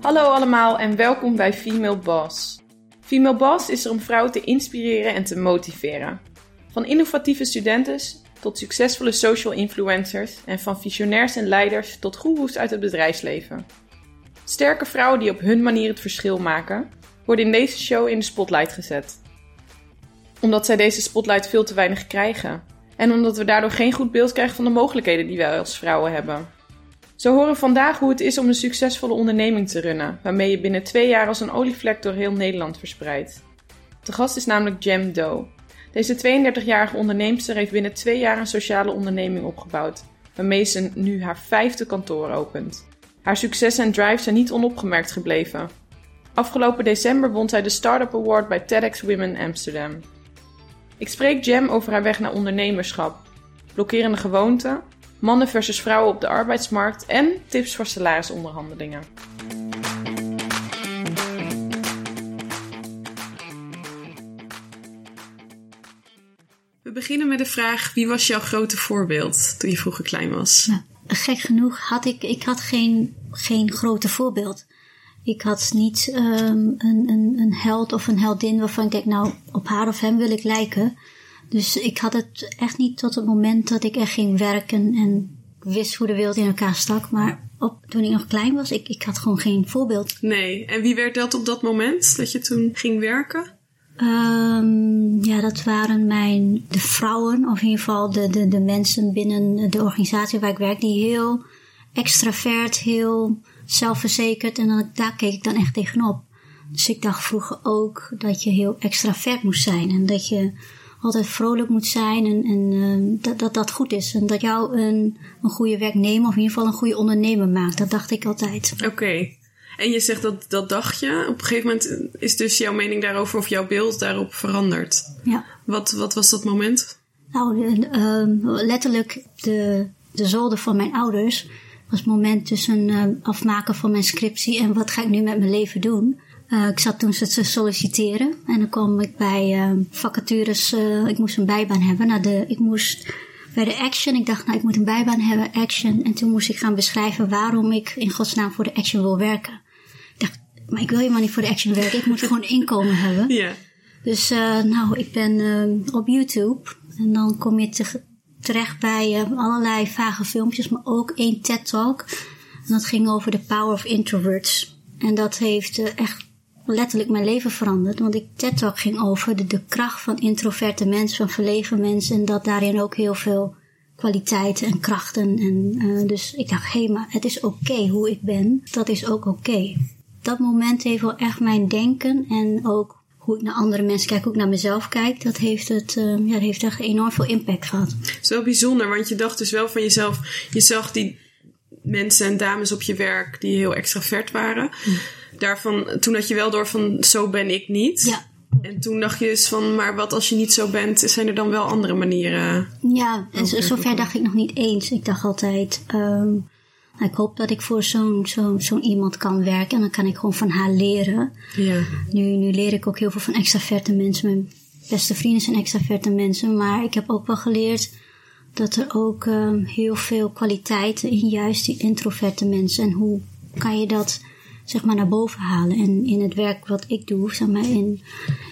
Hallo allemaal en welkom bij Female Boss. Female Boss is er om vrouwen te inspireren en te motiveren. Van innovatieve studenten tot succesvolle social influencers en van visionairs en leiders tot goeroes uit het bedrijfsleven. Sterke vrouwen die op hun manier het verschil maken, worden in deze show in de spotlight gezet. Omdat zij deze spotlight veel te weinig krijgen en omdat we daardoor geen goed beeld krijgen van de mogelijkheden die wij als vrouwen hebben. Zo horen vandaag hoe het is om een succesvolle onderneming te runnen, waarmee je binnen twee jaar als een olievlek door heel Nederland verspreidt. De gast is namelijk Jem Doe. Deze 32-jarige onderneemster heeft binnen twee jaar een sociale onderneming opgebouwd, waarmee ze nu haar vijfde kantoor opent. Haar succes en drive zijn niet onopgemerkt gebleven. Afgelopen december won zij de Startup Award bij TEDx Women Amsterdam. Ik spreek Jem over haar weg naar ondernemerschap, blokkerende gewoonten, mannen versus vrouwen op de arbeidsmarkt en tips voor salarisonderhandelingen. We beginnen met de vraag: wie was jouw grote voorbeeld toen je vroeger klein was? Nou, gek genoeg had ik, ik had geen, geen grote voorbeeld. Ik had niet um, een, een, een held of een heldin waarvan ik denk, nou, op haar of hem wil ik lijken. Dus ik had het echt niet tot het moment dat ik echt ging werken en wist hoe de wereld in elkaar stak. Maar op, toen ik nog klein was, ik, ik had gewoon geen voorbeeld. Nee, en wie werd dat op dat moment dat je toen ging werken? Um, ja, dat waren mijn, de vrouwen, of in ieder geval de, de, de mensen binnen de organisatie waar ik werk, die heel extravert, heel zelfverzekerd. En dan, daar keek ik dan echt tegenop. Dus ik dacht vroeger ook dat je heel extravert moest zijn. En dat je altijd vrolijk moet zijn en, en uh, dat, dat dat goed is. En dat jou een, een goede werknemer of in ieder geval een goede ondernemer maakt. Dat dacht ik altijd. Oké. En je zegt dat dat dacht je. Op een gegeven moment is dus jouw mening daarover of jouw beeld daarop veranderd. Ja. Wat, wat was dat moment? Nou, uh, letterlijk de, de zolder van mijn ouders was het moment tussen uh, afmaken van mijn scriptie en wat ga ik nu met mijn leven doen. Uh, ik zat toen te solliciteren en dan kwam ik bij uh, vacatures. Ik moest een bijbaan hebben. Nou, de, ik moest bij de Action. Ik dacht, nou, ik moet een bijbaan hebben, Action. En toen moest ik gaan beschrijven waarom ik in godsnaam voor de Action wil werken. Ik dacht, maar ik wil helemaal niet voor de Action werken. Ik moet gewoon inkomen hebben. Ja. Dus, nou, ik ben op YouTube. En dan kom je te, terecht bij allerlei vage filmpjes, maar ook één TED-talk. En dat ging over de power of introverts. En dat heeft echt letterlijk mijn leven veranderd. Want ik TED Talk ging over de, kracht van introverte mensen, van verlegen mensen. En dat daarin ook heel veel kwaliteiten en krachten. En uh, dus ik dacht, hé, maar het is oké hoe ik ben. Dat is ook oké. Dat moment heeft wel echt mijn denken en ook hoe ik naar andere mensen kijk, hoe ik naar mezelf kijk, dat heeft, het, uh, ja, dat heeft echt enorm veel impact gehad. Het is wel bijzonder, want je dacht dus wel van jezelf, je zag die mensen en dames op je werk die heel extravert waren. Hm daarvan, toen had je wel door van zo ben ik niet. Ja. En toen dacht je dus van, maar wat als je niet zo bent, zijn er dan wel andere manieren? Ja, en zover dacht ik nog niet eens. Ik dacht altijd, um, ik hoop dat ik voor zo'n zo'n zo'n iemand kan werken en dan kan ik gewoon van haar leren. Ja. Nu, nu leer ik ook heel veel van extraverte mensen. Mijn beste vrienden zijn extraverte mensen, maar ik heb ook wel geleerd dat er ook um, heel veel kwaliteiten in juist die introverte mensen en hoe kan je dat zeg maar naar boven halen. En in het werk wat ik doe, zeg maar in,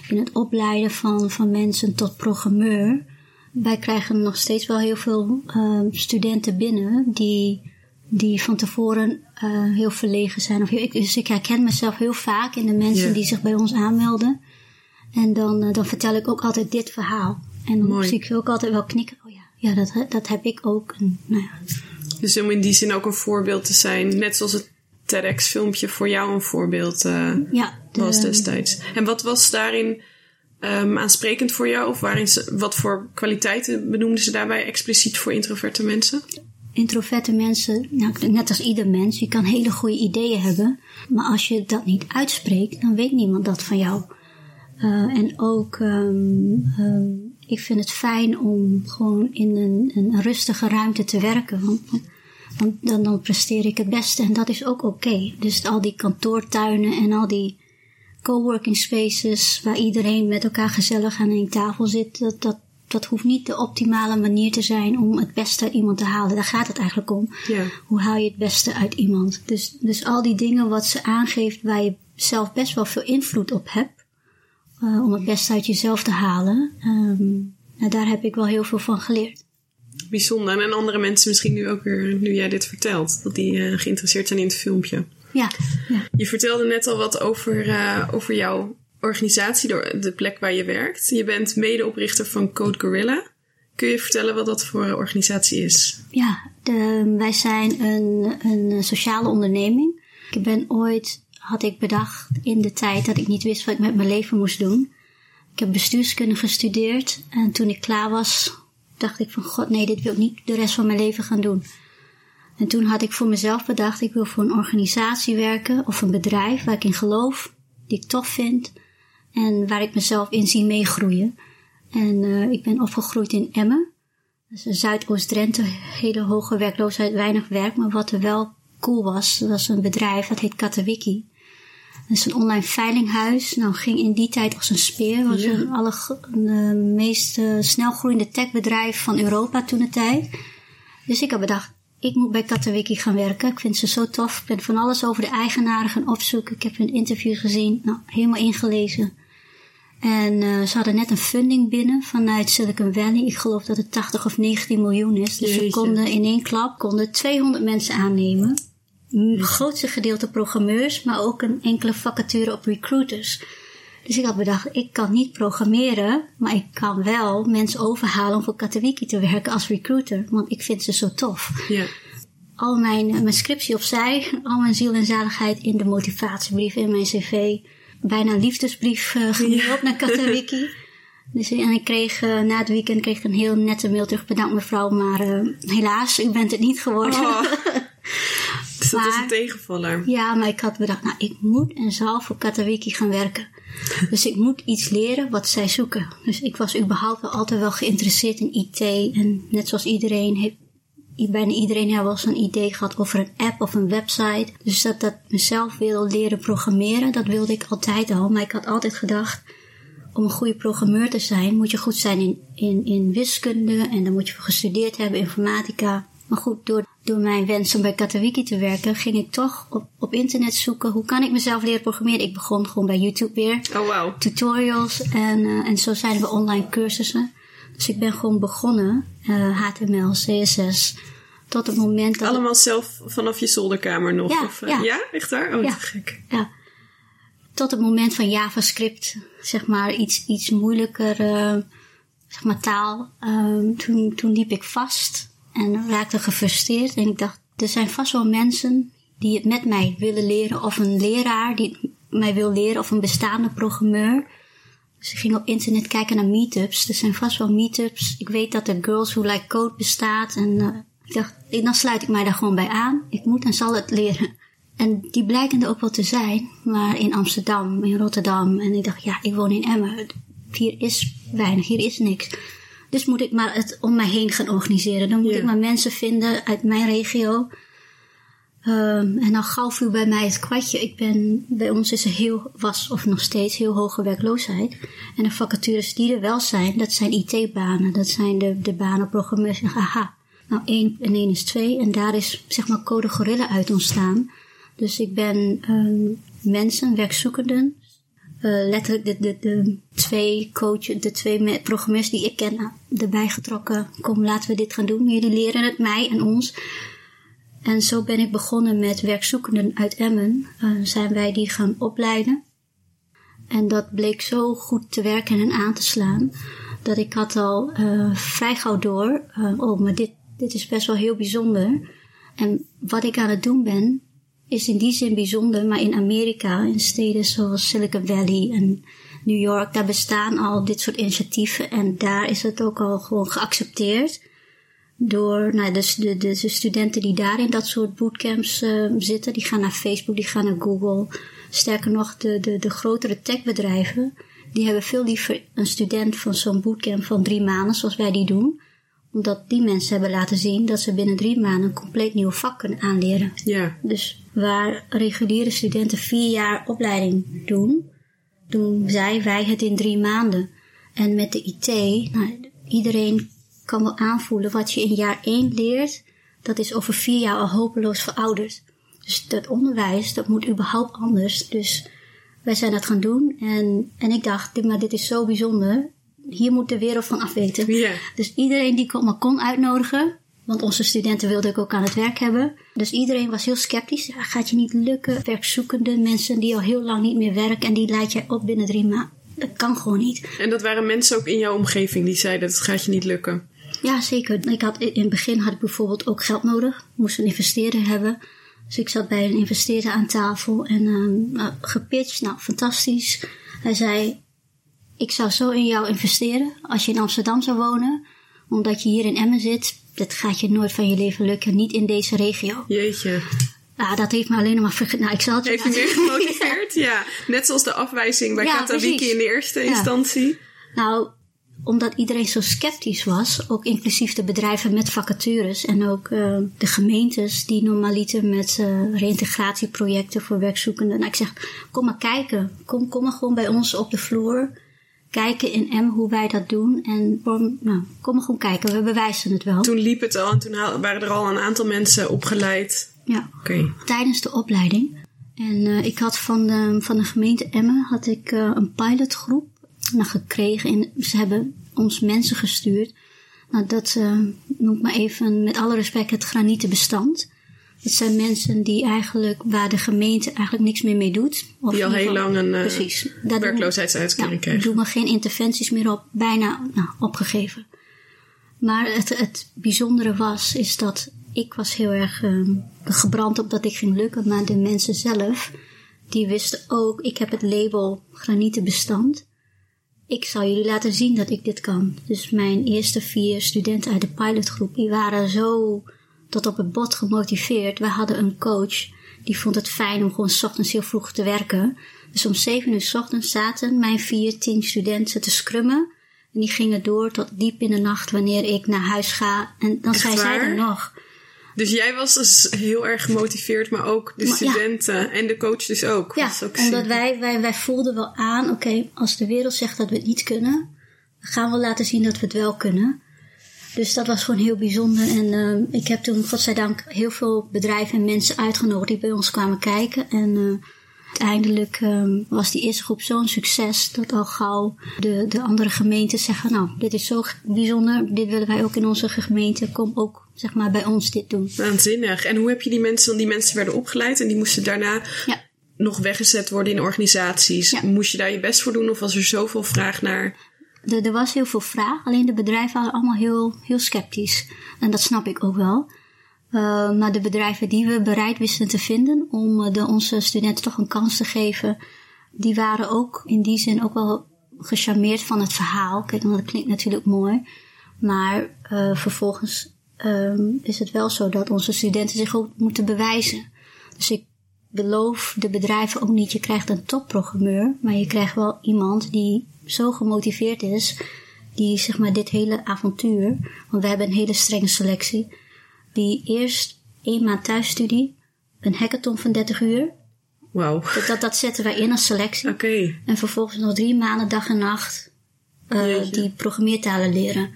in het opleiden van, van mensen tot programmeur. Wij krijgen nog steeds wel heel veel uh, studenten binnen die, die van tevoren uh, heel verlegen zijn. Of, ik, dus ik herken mezelf heel vaak in de mensen yeah. die zich bij ons aanmelden. En dan, uh, dan vertel ik ook altijd dit verhaal. En dan Mooi. zie ik ook altijd wel knikken. Oh ja, ja dat, dat heb ik ook. En, nou ja. Dus om in die zin ook een voorbeeld te zijn, net zoals het TEDx-filmpje voor jou een voorbeeld uh, ja, de, was destijds. En wat was daarin um, aansprekend voor jou? Of waarin ze, wat voor kwaliteiten benoemden ze daarbij expliciet voor introverte mensen? Introverte mensen, nou, net als ieder mens, je kan hele goede ideeën hebben. Maar als je dat niet uitspreekt, dan weet niemand dat van jou. Uh, en ook, um, um, ik vind het fijn om gewoon in een, een rustige ruimte te werken. Want dan, dan, dan presteer ik het beste en dat is ook oké. Dus al die kantoortuinen en al die coworking spaces waar iedereen met elkaar gezellig aan een tafel zit, dat, dat dat hoeft niet de optimale manier te zijn om het beste uit iemand te halen. Daar gaat het eigenlijk om. Ja. Hoe haal je het beste uit iemand? Dus, dus al die dingen wat ze aangeeft waar je zelf best wel veel invloed op hebt. Uh, om het beste uit jezelf te halen. Um, nou, daar heb ik wel heel veel van geleerd. Bijzonder. En andere mensen misschien nu ook weer, nu jij dit vertelt, dat die uh, geïnteresseerd zijn in het filmpje. Ja, ja. Je vertelde net al wat over, uh, over jouw organisatie, door de plek waar je werkt. Je bent medeoprichter van Code Gorilla. Kun je vertellen wat dat voor organisatie is? Ja, wij zijn een, een sociale onderneming. Ik ben ooit, had ik bedacht in de tijd dat ik niet wist wat ik met mijn leven moest doen. Ik heb bestuurskunde gestudeerd en toen ik klaar was, dacht ik van god nee, dit wil ik niet de rest van mijn leven gaan doen. En toen had ik voor mezelf bedacht, ik wil voor een organisatie werken of een bedrijf waar ik in geloof, die ik tof vind en waar ik mezelf in zie meegroeien. En uh, ik ben opgegroeid in Emmen. Dat is Zuidoost-Drenthe, hele hoge werkloosheid, weinig werk. Maar wat er wel cool was, dat was een bedrijf, dat heet Katawiki. Dat is een online veilinghuis. Nou, ging in die tijd als een speer. was ja. een alle, de meest uh, snelgroeiende techbedrijf van Europa toen de tijd. Dus ik heb bedacht, ik moet bij Katawiki gaan werken. Ik vind ze zo tof. Ik ben van alles over de eigenaren gaan opzoeken. Ik heb hun interviews gezien. Nou, helemaal ingelezen. En uh, ze hadden net een funding binnen vanuit Silicon Valley. Ik geloof dat het 80 of 19 miljoen is. Dus Jeetje. ze konden in één klap konden 200 mensen aannemen. Het grootste gedeelte programmeurs, maar ook een enkele vacature op recruiters. Dus ik had bedacht, ik kan niet programmeren, maar ik kan wel mensen overhalen om voor Katawiki te werken als recruiter. Want ik vind ze zo tof. Ja. Al mijn, mijn scriptie opzij, al mijn ziel en zaligheid in de motivatiebrief, in mijn cv bijna liefdesbrief uh, gemaild ja. naar Katawiki. Dus en ik kreeg uh, na het weekend kreeg ik een heel nette mail terug. Bedankt mevrouw, maar uh, helaas, u bent het niet geworden. Oh. dus dat is een tegenvaller. Ja, maar ik had bedacht, nou ik moet en zal voor Katawiki gaan werken. dus ik moet iets leren wat zij zoeken. Dus ik was überhaupt wel altijd wel geïnteresseerd in IT. En net zoals iedereen heeft bijna iedereen heeft wel eens een idee gehad over een app of een website. Dus dat dat mezelf wil leren programmeren, dat wilde ik altijd al. Maar ik had altijd gedacht, om een goede programmeur te zijn, moet je goed zijn in, in, in wiskunde. En dan moet je gestudeerd hebben, informatica. Maar goed, door, door mijn wens om bij Katawiki te werken, ging ik toch op, op internet zoeken. Hoe kan ik mezelf leren programmeren? Ik begon gewoon bij YouTube weer. Oh wow. Tutorials en, uh, en zo zijn we online cursussen. Dus ik ben gewoon begonnen, uh, HTML, CSS, tot het moment dat... Allemaal zelf vanaf je zolderkamer nog? Ja, of, uh, ja. ja? echt waar? Oh, ja. te gek. Ja. Tot het moment van JavaScript, zeg maar iets, iets moeilijker, uh, zeg maar taal. Um, toen, toen liep ik vast en raakte gefrustreerd. En ik dacht, er zijn vast wel mensen die het met mij willen leren. Of een leraar die het mij wil leren. Of een bestaande programmeur. Dus ik ging op internet kijken naar meetups. Er zijn vast wel meetups. Ik weet dat de Girls Who Like Code bestaat. En uh, ik dacht, dan sluit ik mij daar gewoon bij aan. Ik moet en zal het leren. En die blijken er ook wel te zijn. Maar in Amsterdam, in Rotterdam. En ik dacht, ja, ik woon in Emmen. Hier is weinig, hier is niks. Dus moet ik maar het om mij heen gaan organiseren. Dan moet Ja. ik maar mensen vinden uit mijn regio. Um, en dan gauw viel bij mij het kwartje. Ik ben, bij ons is er heel, was of nog steeds heel hoge werkloosheid. En de vacatures die er wel zijn, dat zijn IT-banen. Dat zijn de, de banen programmeurs. Aha, nou één en één is twee. En daar is zeg maar code gorilla uit ontstaan. Dus ik ben um, mensen, werkzoekenden, uh, letterlijk de, de, de twee coaches, de twee programmeurs die ik ken, erbij getrokken. Kom, laten we dit gaan doen. Jullie leren het mij en ons. En zo ben ik begonnen met werkzoekenden uit Emmen. Uh, zijn wij die gaan opleiden. En dat bleek zo goed te werken en aan te slaan. Dat ik had al uh, vrij gauw door. Uh, oh, maar dit, dit is best wel heel bijzonder. En wat ik aan het doen ben, is in die zin bijzonder. Maar in Amerika, in steden zoals Silicon Valley en New York, daar bestaan al dit soort initiatieven. En daar is het ook al gewoon geaccepteerd door nou, dus de, de, de, studenten die daar in dat soort bootcamps uh, zitten. Die gaan naar Facebook, die gaan naar Google. Sterker nog, de, de, de grotere techbedrijven, die hebben veel liever een student van zo'n bootcamp van drie maanden, zoals wij die doen. Omdat die mensen hebben laten zien dat ze binnen drie maanden een compleet nieuw vak kunnen aanleren. Ja. Dus waar reguliere studenten vier jaar opleiding doen, doen zij, wij het in drie maanden. En met de IT, nou, iedereen kan wel aanvoelen wat je in jaar 1 leert, dat is over vier jaar al hopeloos verouderd. Dus dat onderwijs, dat moet überhaupt anders. Dus wij zijn dat gaan doen en, en ik dacht, maar dit is zo bijzonder. Hier moet de wereld van afweten. Dus iedereen die kon, me kon uitnodigen, want onze studenten wilden ik ook aan het werk hebben. Dus iedereen was heel sceptisch. Ja, gaat je niet lukken? Werkzoekende mensen die al heel lang niet meer werken en die leid je op binnen drie maanden. Dat kan gewoon niet. En dat waren mensen ook in jouw omgeving die zeiden dat het gaat je niet lukken. Ja, zeker. Ik had, in het begin had ik bijvoorbeeld ook geld nodig. Moest een investeerder hebben. Dus ik zat bij een investeerder aan tafel en uh, gepitcht. Nou, fantastisch. Hij zei, ik zou zo in jou investeren als je in Amsterdam zou wonen. Omdat je hier in Emmen zit, dat gaat je nooit van je leven lukken. Niet in deze regio. Jeetje. Ja, dat heeft me alleen maar vergeten. Nou, ik zal het Heeft je meer gemotiveerd? ja. Net zoals de afwijzing bij Ja, Katawiki in de eerste Ja. instantie. Nou, omdat iedereen zo sceptisch was, ook inclusief de bedrijven met vacatures en ook eh, de gemeentes die normaliter met eh, reïntegratieprojecten voor werkzoekenden. Nou, ik zeg, kom maar kijken. Kom, kom maar gewoon bij ons op de vloer. Kijken in M hoe wij dat doen. En kom, nou, kom maar gewoon kijken. We bewijzen het wel. Toen liep het al en toen waren er al een aantal mensen opgeleid. Ja. Tijdens de opleiding. En eh, ik had van de, van de gemeente Emmen had ik, een pilotgroep nou, gekregen. En ze hebben ons mensen gestuurd. Nou, dat eh, noem ik maar even met alle respect het granieten bestand. Het zijn mensen die eigenlijk, waar de gemeente eigenlijk niks meer mee doet. Of Die al in heel geval- lang een eh, Precies. Werkloosheidsuitkering ja, doen we geen interventies meer op, bijna nou, opgegeven. Maar het, het bijzondere was, is dat ik was heel erg ehm, gebrand op dat ik ging lukken. Maar de mensen zelf, die wisten ook, ik heb het label granieten bestand. Ik zal jullie laten zien dat ik dit kan. Dus mijn eerste vier studenten uit de pilotgroep, die waren zo tot op het bot gemotiveerd. We hadden een coach, die vond het fijn om gewoon 's ochtends heel vroeg te werken. Dus om zeven uur 's ochtends zaten mijn vier, tien studenten te scrummen. En die gingen door tot diep in de nacht wanneer ik naar huis ga. En dan Echt zijn zij er nog. Dus jij was dus heel erg gemotiveerd, maar ook de Maar ja. studenten en de coach dus ook. Ja, ook omdat wij, wij, wij voelden wel aan, oké, als de wereld zegt dat we het niet kunnen, dan gaan we laten zien dat we het wel kunnen. Dus dat was gewoon heel bijzonder. En eh, ik heb toen, godzijdank, heel veel bedrijven en mensen uitgenodigd die bij ons kwamen kijken. En eh, uiteindelijk eh, was die eerste groep zo'n succes dat al gauw de, de andere gemeenten zeggen, nou, dit is zo bijzonder, dit willen wij ook in onze gemeente, kom ook, zeg maar, bij ons dit doen. Waanzinnig. En hoe heb je die mensen, want die mensen werden opgeleid en die moesten daarna Ja. nog weggezet worden in organisaties. Ja. Moest je daar je best voor doen of was er zoveel vraag naar? Er, er was heel veel vraag, alleen de bedrijven waren allemaal heel, heel sceptisch. En dat snap ik ook wel. Uh, maar de bedrijven die we bereid wisten te vinden om uh, de, onze studenten toch een kans te geven, die waren ook in die zin ook wel gecharmeerd van het verhaal. Kijk, want dat klinkt natuurlijk mooi. Maar uh, vervolgens um, is het wel zo dat onze studenten zich ook moeten bewijzen. Dus ik beloof de bedrijven ook niet, je krijgt een topprogrammeur, maar je krijgt wel iemand die zo gemotiveerd is, die zeg maar dit hele avontuur, want we hebben een hele strenge selectie, die eerst één maand thuisstudie, een hackathon van 30 uur, Wauw. dat, dat, dat zetten wij in als selectie. Oké. Okay. En vervolgens nog drie maanden dag en nacht uh, die programmeertalen leren.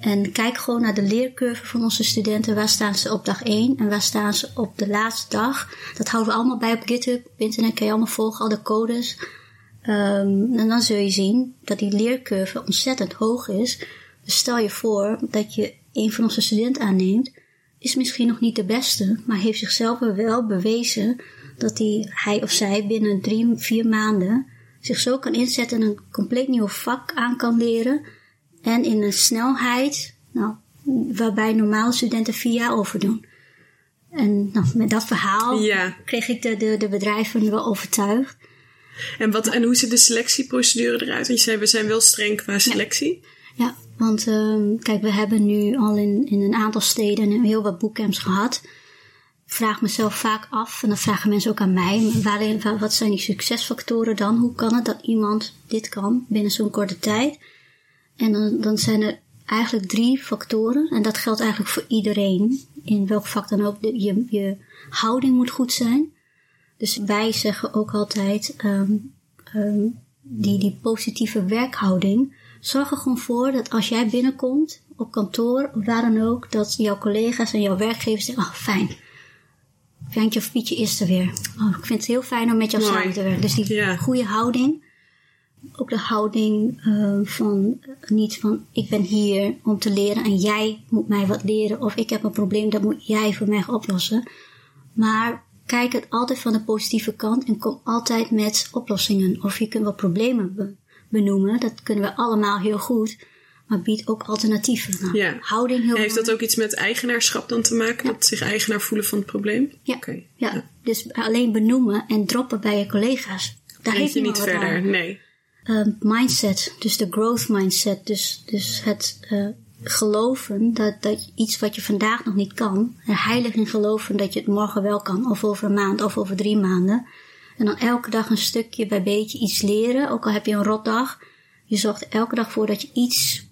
En kijk gewoon naar de leercurve van onze studenten. Waar staan ze op dag 1 en waar staan ze op de laatste dag? Dat houden we allemaal bij op GitHub. Op internet kan je allemaal volgen, al de codes. Um, en dan zul je zien dat die leercurve ontzettend hoog is. Dus stel je voor dat je een van onze studenten aanneemt. Is misschien nog niet de beste, maar heeft zichzelf wel bewezen dat hij, hij of zij binnen drie, vier maanden zich zo kan inzetten en een compleet nieuw vak aan kan leren. En in een snelheid, nou, waarbij normale studenten vier jaar over doen. En nou, met dat verhaal ja. kreeg ik de, de, de bedrijven wel overtuigd. En, wat, en hoe ziet de selectieprocedure eruit? Want je zei, we zijn wel streng qua selectie. Ja, ja want uh, kijk, we hebben nu al in, in een aantal steden heel wat bootcamps gehad. Ik vraag mezelf vaak af, en dan vragen mensen ook aan mij, waarin, wat zijn die succesfactoren dan? Hoe kan het dat iemand dit kan binnen zo'n korte tijd? En dan, dan zijn er eigenlijk drie factoren. En dat geldt eigenlijk voor iedereen. In welk vak dan ook. Je, je houding moet goed zijn. Dus wij zeggen ook altijd, um, um, die, die positieve werkhouding Zorg er gewoon voor dat als jij binnenkomt op kantoor of waar dan ook, dat jouw collega's en jouw werkgevers zeggen: Oh, fijn. Fjantje of Pietje is er weer. Oh, ik vind het heel fijn om met jou Mooi. samen te werken. Dus die Ja. goede houding. Ook de houding eh, van eh, niet van ik ben hier om te leren en jij moet mij wat leren. Of ik heb een probleem, dat moet jij voor mij oplossen. Maar kijk het altijd van de positieve kant en kom altijd met oplossingen. Of je kunt wel problemen be- benoemen, dat kunnen we allemaal heel goed. Maar bied ook alternatieven. Nou, Ja. Houding heel Heeft dat ook iets met eigenaarschap dan te maken? Dat zich eigenaar voelen van het probleem? Ja. Ja, dus alleen benoemen en droppen bij je collega's. Daar heeft je niet verder? aan. Nee. Ehm, mindset, dus de growth mindset. Dus, dus het eh, geloven dat, dat iets wat je vandaag nog niet kan, er heilig in geloven dat je het morgen wel kan, of over een maand of over drie maanden. En dan elke dag een stukje bij beetje iets leren, ook al heb je een rotdag. Je zorgt elke dag voor dat je iets,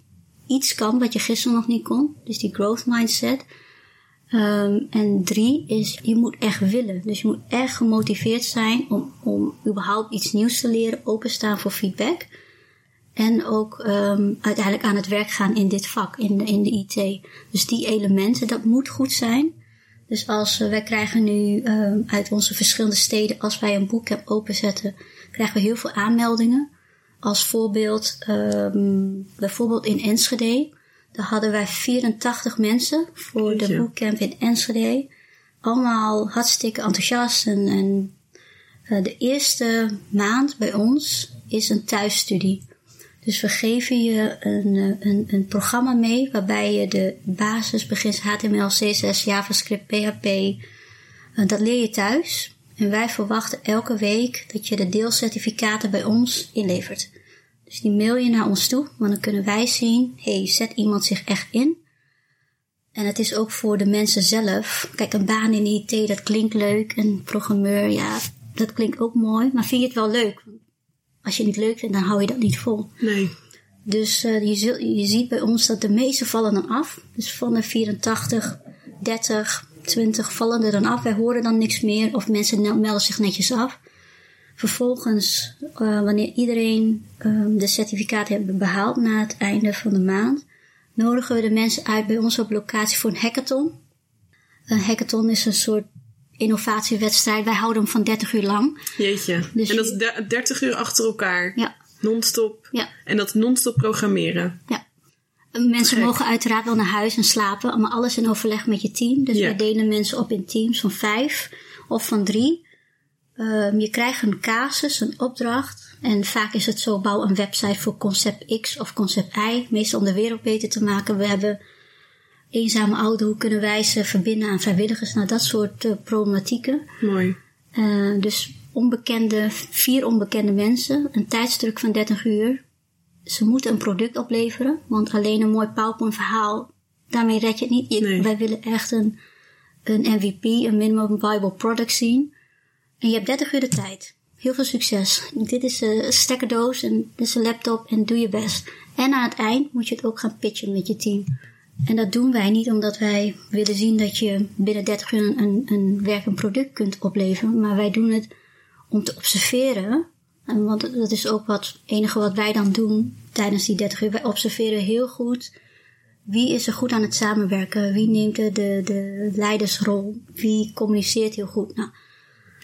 iets kan wat je gisteren nog niet kon. Dus die growth mindset. Ehm, en drie is, je moet echt willen. Dus je moet echt gemotiveerd zijn om, om überhaupt iets nieuws te leren, openstaan voor feedback. En ook ehm, uiteindelijk aan het werk gaan in dit vak, in de, in de IT. Dus die elementen, dat moet goed zijn. Dus als eh, wij krijgen nu ehm, uit onze verschillende steden, als wij een bootcamp openzetten, krijgen we heel veel aanmeldingen. Als voorbeeld, bijvoorbeeld in Enschede, daar hadden wij 84 mensen voor de bootcamp in Enschede. Allemaal hartstikke enthousiast. En, en eh, de eerste maand bij ons is een thuisstudie. Dus we geven je een, eh, een, een programma mee waarbij je de basis begint HTML, CSS, JavaScript, PHP. eh, dat leer je thuis. En wij verwachten elke week dat je de deelcertificaten bij ons inlevert. Dus die mail je naar ons toe, want dan kunnen wij zien, hey, zet iemand zich echt in. En het is ook voor de mensen zelf. Kijk, een baan in IT, dat klinkt leuk. Een programmeur, ja, dat klinkt ook mooi. Maar vind je het wel leuk? Als je het niet leuk vindt, dan hou je dat niet vol. Nee. Dus eh, je, zult- je ziet bij ons dat de meeste vallen dan af. Dus van de 84, 30, 20 vallen er dan af. Wij horen dan niks meer of mensen melden zich netjes af. Vervolgens, eh, wanneer iedereen eh, de certificaat heeft behaald na het einde van de maand, nodigen we de mensen uit bij ons op locatie voor een hackathon. Een hackathon is een soort innovatiewedstrijd. Wij houden hem van 30 uur lang. Jeetje. Dus en dat is de- 30 uur achter elkaar. Ja, Non-stop. ja. En dat non-stop programmeren. Ja. Mensen Gek. mogen uiteraard wel naar huis en slapen, maar alles in overleg met je team. Dus Ja. wij delen mensen op in teams van vijf of van drie. Ehm, je krijgt een casus, een opdracht. En vaak is het zo, bouw een website voor concept X of concept Y. Meestal om de wereld beter te maken. We hebben eenzame ouderen, hoe kunnen wij ze verbinden aan vrijwilligers? Nou, dat soort eh, problematieken. Mooi. Eh, dus onbekende, vier onbekende mensen, een tijdsdruk van 30 uur. Ze moeten een product opleveren, want alleen een mooi PowerPoint verhaal, daarmee red je het niet. Je- Nee. Wij willen echt een, een MVP, een minimum viable product zien. En je hebt 30 uur de tijd. Heel veel succes. Dit is een stekkerdoos en dit is een laptop en doe je best. En aan het eind moet je het ook gaan pitchen met je team. En dat doen wij niet omdat wij willen zien dat je binnen 30 uur een, een, werkend product kunt opleveren. Maar wij doen het om te observeren. En want dat is ook wat enige wat wij dan doen tijdens die 30 uur. Wij observeren heel goed wie is er goed aan het samenwerken. Wie neemt de, de, de leidersrol. Wie communiceert heel goed. Nou,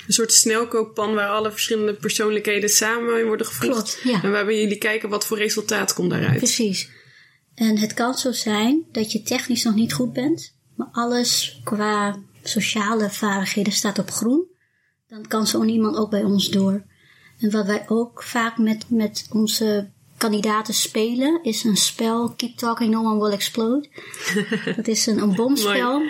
Een soort snelkookpan waar alle verschillende persoonlijkheden samen in worden gevoegd. Klopt, ja. En waarbij jullie kijken wat voor resultaat komt daaruit. Precies. En het kan zo zijn dat je technisch nog niet goed bent, maar alles qua sociale vaardigheden staat op groen. Dan kan zo'n iemand ook bij ons door. En wat wij ook vaak met, met onze kandidaten spelen, is een spel Keep Talking No One Will Explode. Dat is een, een bomspel.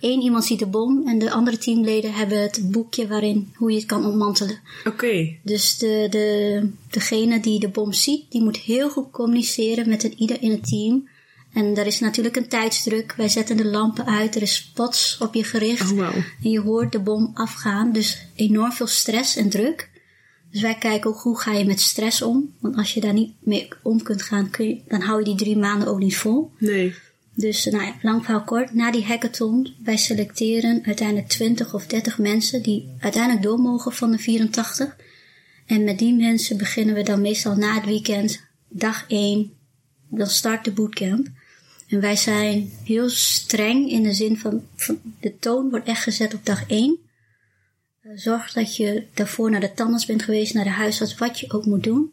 Eén iemand ziet de bom en de andere teamleden hebben het boekje waarin hoe je het kan ontmantelen. Oké. Dus de, de, degene die de bom ziet, die moet heel goed communiceren met het ieder in het team. En er is natuurlijk een tijdsdruk. Wij zetten de lampen uit, er is spots op je gericht. Oh. En je hoort de bom afgaan. Dus enorm veel stress en druk. Dus wij kijken ook hoe ga je met stress om. Want als je daar niet mee om kunt gaan, kun je, dan hou je die drie maanden ook niet vol. Nee. Dus nou ja, lang verhaal kort. Na die hackathon, wij selecteren uiteindelijk 20 of 30 mensen die uiteindelijk door mogen van de 84. En met die mensen beginnen we dan meestal na het weekend, dag 1, dan start de bootcamp. En wij zijn heel streng in de zin van, van de toon wordt echt gezet op dag 1. Zorg dat je daarvoor naar de tandarts bent geweest, naar de huisarts, wat je ook moet doen.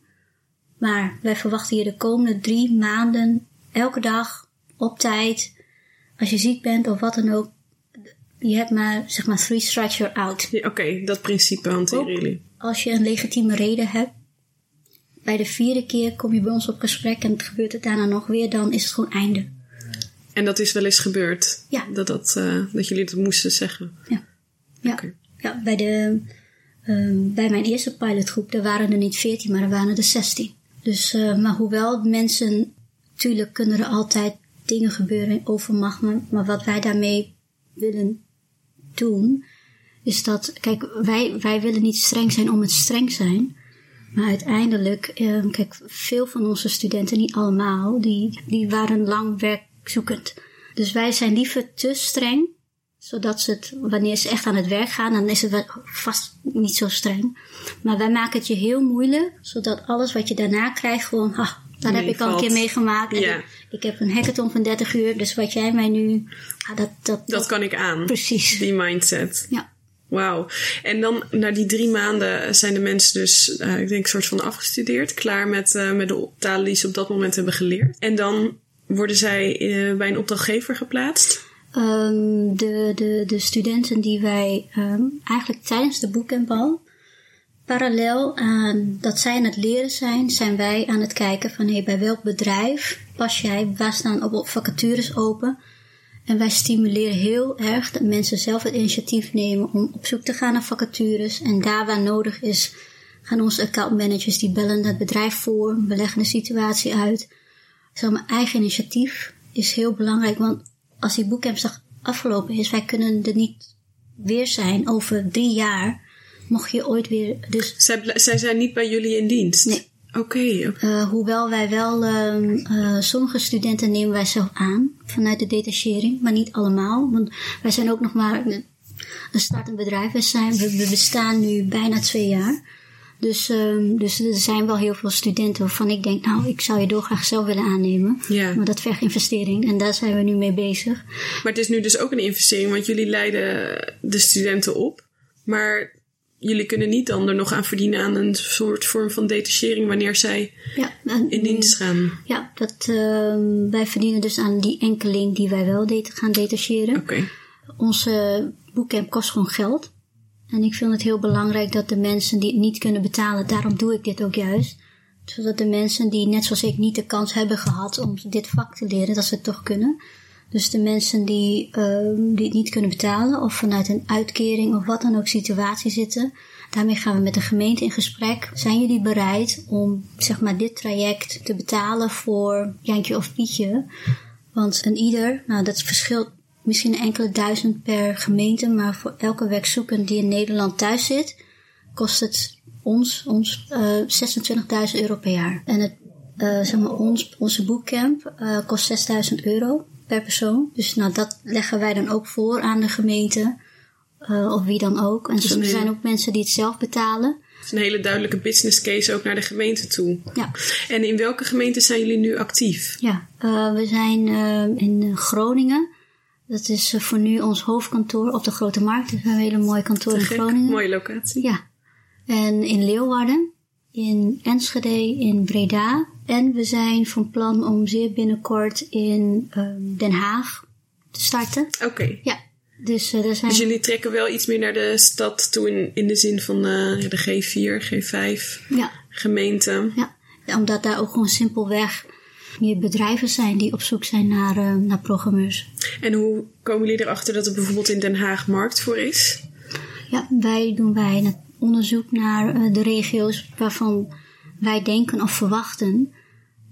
Maar wij verwachten je de komende drie maanden elke dag op tijd. Als je ziek bent of wat dan ook. Je hebt maar, zeg maar, three strikes you're out. Ja, Oké, dat principe hanteren jullie. Als je een legitieme reden hebt. Bij de vierde keer kom je bij ons op gesprek en het gebeurt het daarna nog weer, dan is het gewoon einde. En dat is wel eens gebeurd? Ja. Dat, dat, eh, dat jullie dat moesten zeggen? Ja. Ja, Oké. Ja bij, de, ehm, bij mijn eerste pilotgroep, daar waren er niet 14, maar er waren er 16. Dus, eh, maar hoewel mensen, natuurlijk kunnen er altijd dingen gebeuren in overmacht, maar, maar wat wij daarmee willen doen, is dat, kijk, wij, wij willen niet streng zijn om het streng zijn. Maar uiteindelijk, eh, kijk, veel van onze studenten, niet allemaal, die, die waren lang werkzoekend. Dus wij zijn liever te streng, zodat ze het, wanneer ze echt aan het werk gaan, dan is het vast niet zo streng. Maar wij maken het je heel moeilijk, zodat alles wat je daarna krijgt, gewoon, ah, dat heb ik al een keer meegemaakt. En Ja. ik, ik heb een hackathon van 30 uur, dus wat jij mij nu, ah, dat, dat, Dat kan ik aan. precies. Die mindset. Ja. Wauw. En dan na die drie maanden zijn de mensen dus, eh, ik denk, een soort van afgestudeerd. Klaar met, eh, met de talen die ze op dat moment hebben geleerd. En dan worden zij eh, bij een opdrachtgever geplaatst. Ehm, de, de, de studenten die wij ehm, eigenlijk tijdens de bootcamp al, parallel aan dat zij aan het leren zijn, zijn wij aan het kijken van hey, bij welk bedrijf pas jij, waar staan op vacatures open. En wij stimuleren heel erg dat mensen zelf het initiatief nemen om op zoek te gaan naar vacatures. En daar waar nodig is, gaan onze accountmanagers die bellen het bedrijf voor, we leggen de situatie uit. Zeg maar, eigen initiatief is heel belangrijk, want als die boekcampsdag afgelopen is, wij kunnen er niet weer zijn over drie jaar. Mocht je ooit weer, dus Zij, zij zijn niet bij jullie in dienst? Nee. Oké. eh, hoewel wij wel, ehm, eh, sommige studenten nemen wij zelf aan vanuit de detachering, maar niet allemaal. Want wij zijn ook nog maar een startend bedrijf. We, zijn, we, we bestaan nu bijna twee jaar. Dus, ehm, dus er zijn wel heel veel studenten waarvan ik denk, nou, ik zou je dolgraag zelf willen aannemen. Ja. Maar dat vergt investering en daar zijn we nu mee bezig. Maar het is nu dus ook een investering, want jullie leiden de studenten op. Maar jullie kunnen niet dan er nog aan verdienen aan een soort vorm van detachering wanneer zij Ja, in dienst gaan. Ja, dat, ehm, wij verdienen dus aan die enkeling die wij wel gaan detacheren. Oké. Onze bootcamp kost gewoon geld. En ik vind het heel belangrijk dat de mensen die het niet kunnen betalen, daarom doe ik dit ook juist. Zodat de mensen die net zoals ik niet de kans hebben gehad om dit vak te leren, dat ze het toch kunnen. Dus de mensen die, ehm, die het niet kunnen betalen of vanuit een uitkering of wat dan ook situatie zitten, daarmee gaan we met de gemeente in gesprek. Zijn jullie bereid om zeg maar dit traject te betalen voor Jantje of Pietje? Want een ieder, nou dat verschilt misschien enkele duizend per gemeente, maar voor elke werkzoekend die in Nederland thuis zit, kost het ons, ons eh 26.000 euro per jaar. En het, eh, zeg maar, ons, onze bootcamp eh, kost 6.000 euro per persoon. Dus nou, dat leggen wij dan ook voor aan de gemeente, of wie dan ook. En is er zijn ook mensen die het zelf betalen. Het is een hele duidelijke business case ook naar de gemeente toe. Ja, En in welke gemeente zijn jullie nu actief? ja. We zijn in Groningen. Dat is eh, voor nu ons hoofdkantoor op de Grote Markt. Dat is een hele mooi kantoor in Gek, Groningen. mooie locatie. Ja. En in Leeuwarden, in Enschede, in Breda. En we zijn van plan om zeer binnenkort in ehm, Den Haag te starten. Oké. Ja, dus eh daar zijn... Dus jullie trekken wel iets meer naar de stad toe in, in de zin van eh, de G4, G5 Ja, gemeente. Ja, omdat daar ook gewoon simpelweg meer bedrijven zijn die op zoek zijn naar, eh, naar programmeurs. En hoe komen jullie erachter dat er bijvoorbeeld in Den Haag markt voor is? Ja, wij doen wij het onderzoek naar eh, de regio's waarvan wij denken of verwachten.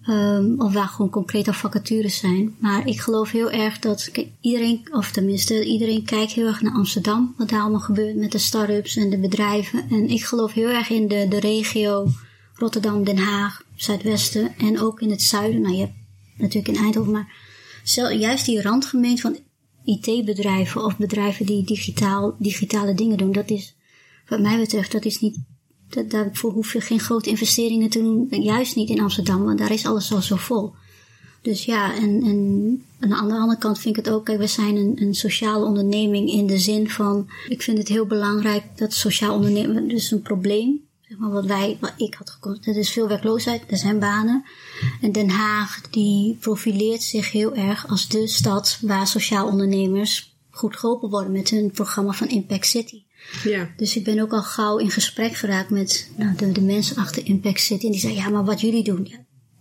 ehm, of waar gewoon concreet al vacatures zijn. Maar ik geloof heel erg dat kijk, iedereen, of tenminste iedereen kijkt heel erg naar Amsterdam. Wat daar allemaal gebeurt met de start-ups en de bedrijven. En ik geloof heel erg in de, de regio Rotterdam, Den Haag, Zuidwesten. En ook in het zuiden. Nou, je hebt natuurlijk in Eindhoven, maar juist die randgemeente van IT-bedrijven of bedrijven die digitaal, digitale dingen doen, dat is, wat mij betreft, dat is niet, dat, daarvoor hoef je geen grote investeringen te doen, juist niet in Amsterdam, want daar is alles al zo vol. Dus ja, en, en aan de andere kant vind ik het ook, kijk, we zijn een, een sociale onderneming in de zin van, ik vind het heel belangrijk dat sociaal ondernemen, dus een probleem, maar wat wij, wat ik had gekozen, dat is veel werkloosheid, er zijn banen. En Den Haag, die profileert zich heel erg als de stad waar sociaal ondernemers goed geholpen worden met hun programma van Impact City. Ja. Dus ik ben ook al gauw in gesprek geraakt met nou, de, de mensen achter Impact City. En die zeiden, ja, maar wat jullie doen, ja,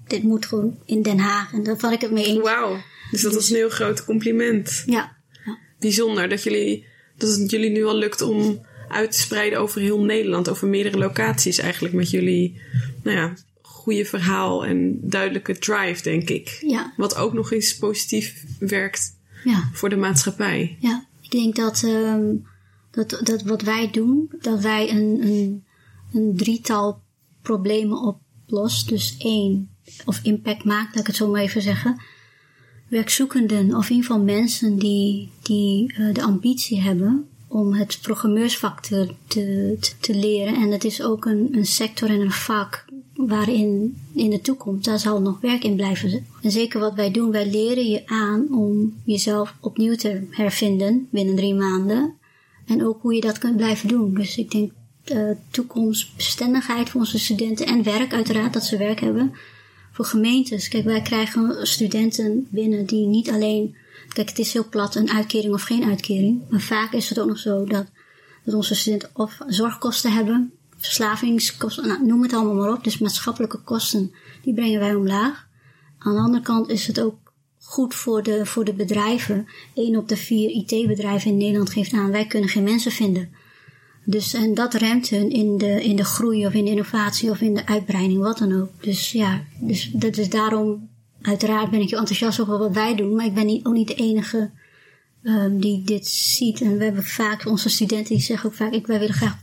dit moet gewoon in Den Haag. En daar val ik het mee eens. Wauw. Dus dat was een heel groot compliment. Ja. ja. Bijzonder dat, jullie, dat het jullie nu al lukt om uit te spreiden over heel Nederland. Over meerdere locaties eigenlijk met jullie nou ja, goede verhaal en duidelijke drive, denk ik. Ja. Wat ook nog eens positief werkt Ja. voor de maatschappij. Ja, ik denk dat, ehm, dat, dat wat wij doen, dat wij een, een, een drietal problemen oplost. Dus één, of impact maakt, laat ik het zo maar even zeggen. Werkzoekenden, of in ieder geval mensen die, die eh, de ambitie hebben om het programmeursvak te, te, leren. En het is ook een, een sector en een vak waarin in de toekomst, daar zal nog werk in blijven. En zeker wat wij doen, wij leren je aan om jezelf opnieuw te hervinden binnen drie maanden. En ook hoe je dat kunt blijven doen. Dus ik denk de toekomstbestendigheid voor onze studenten en werk uiteraard, dat ze werk hebben. Voor gemeentes. Kijk, wij krijgen studenten binnen die niet alleen, kijk het is heel plat, een uitkering of geen uitkering. Maar vaak is het ook nog zo dat, dat onze studenten of zorgkosten hebben, verslavingskosten, nou, noem het allemaal maar op. Dus maatschappelijke kosten, die brengen wij omlaag. Aan de andere kant is het ook goed voor de, voor de bedrijven. Eén op de vier IT-bedrijven in Nederland geeft aan, wij kunnen geen mensen vinden. Dus en dat remt hun in de, in de groei of in de innovatie of in de uitbreiding, wat dan ook. Dus ja, dus dat is daarom, uiteraard ben ik heel enthousiast over wat wij doen, maar ik ben niet, ook niet de enige um, die dit ziet. En we hebben vaak, onze studenten die zeggen ook vaak, ik, wij willen graag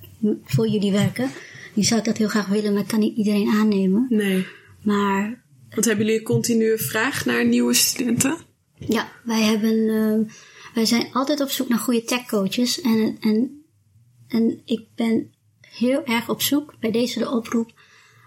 voor jullie werken. Die zou ik dat heel graag willen, maar ik kan niet iedereen aannemen. Nee. Maar Want hebben jullie een continue vraag naar nieuwe studenten? Ja, wij hebben, uh, wij zijn altijd op zoek naar goede techcoaches. En, en, en ik ben heel erg op zoek, bij deze de oproep,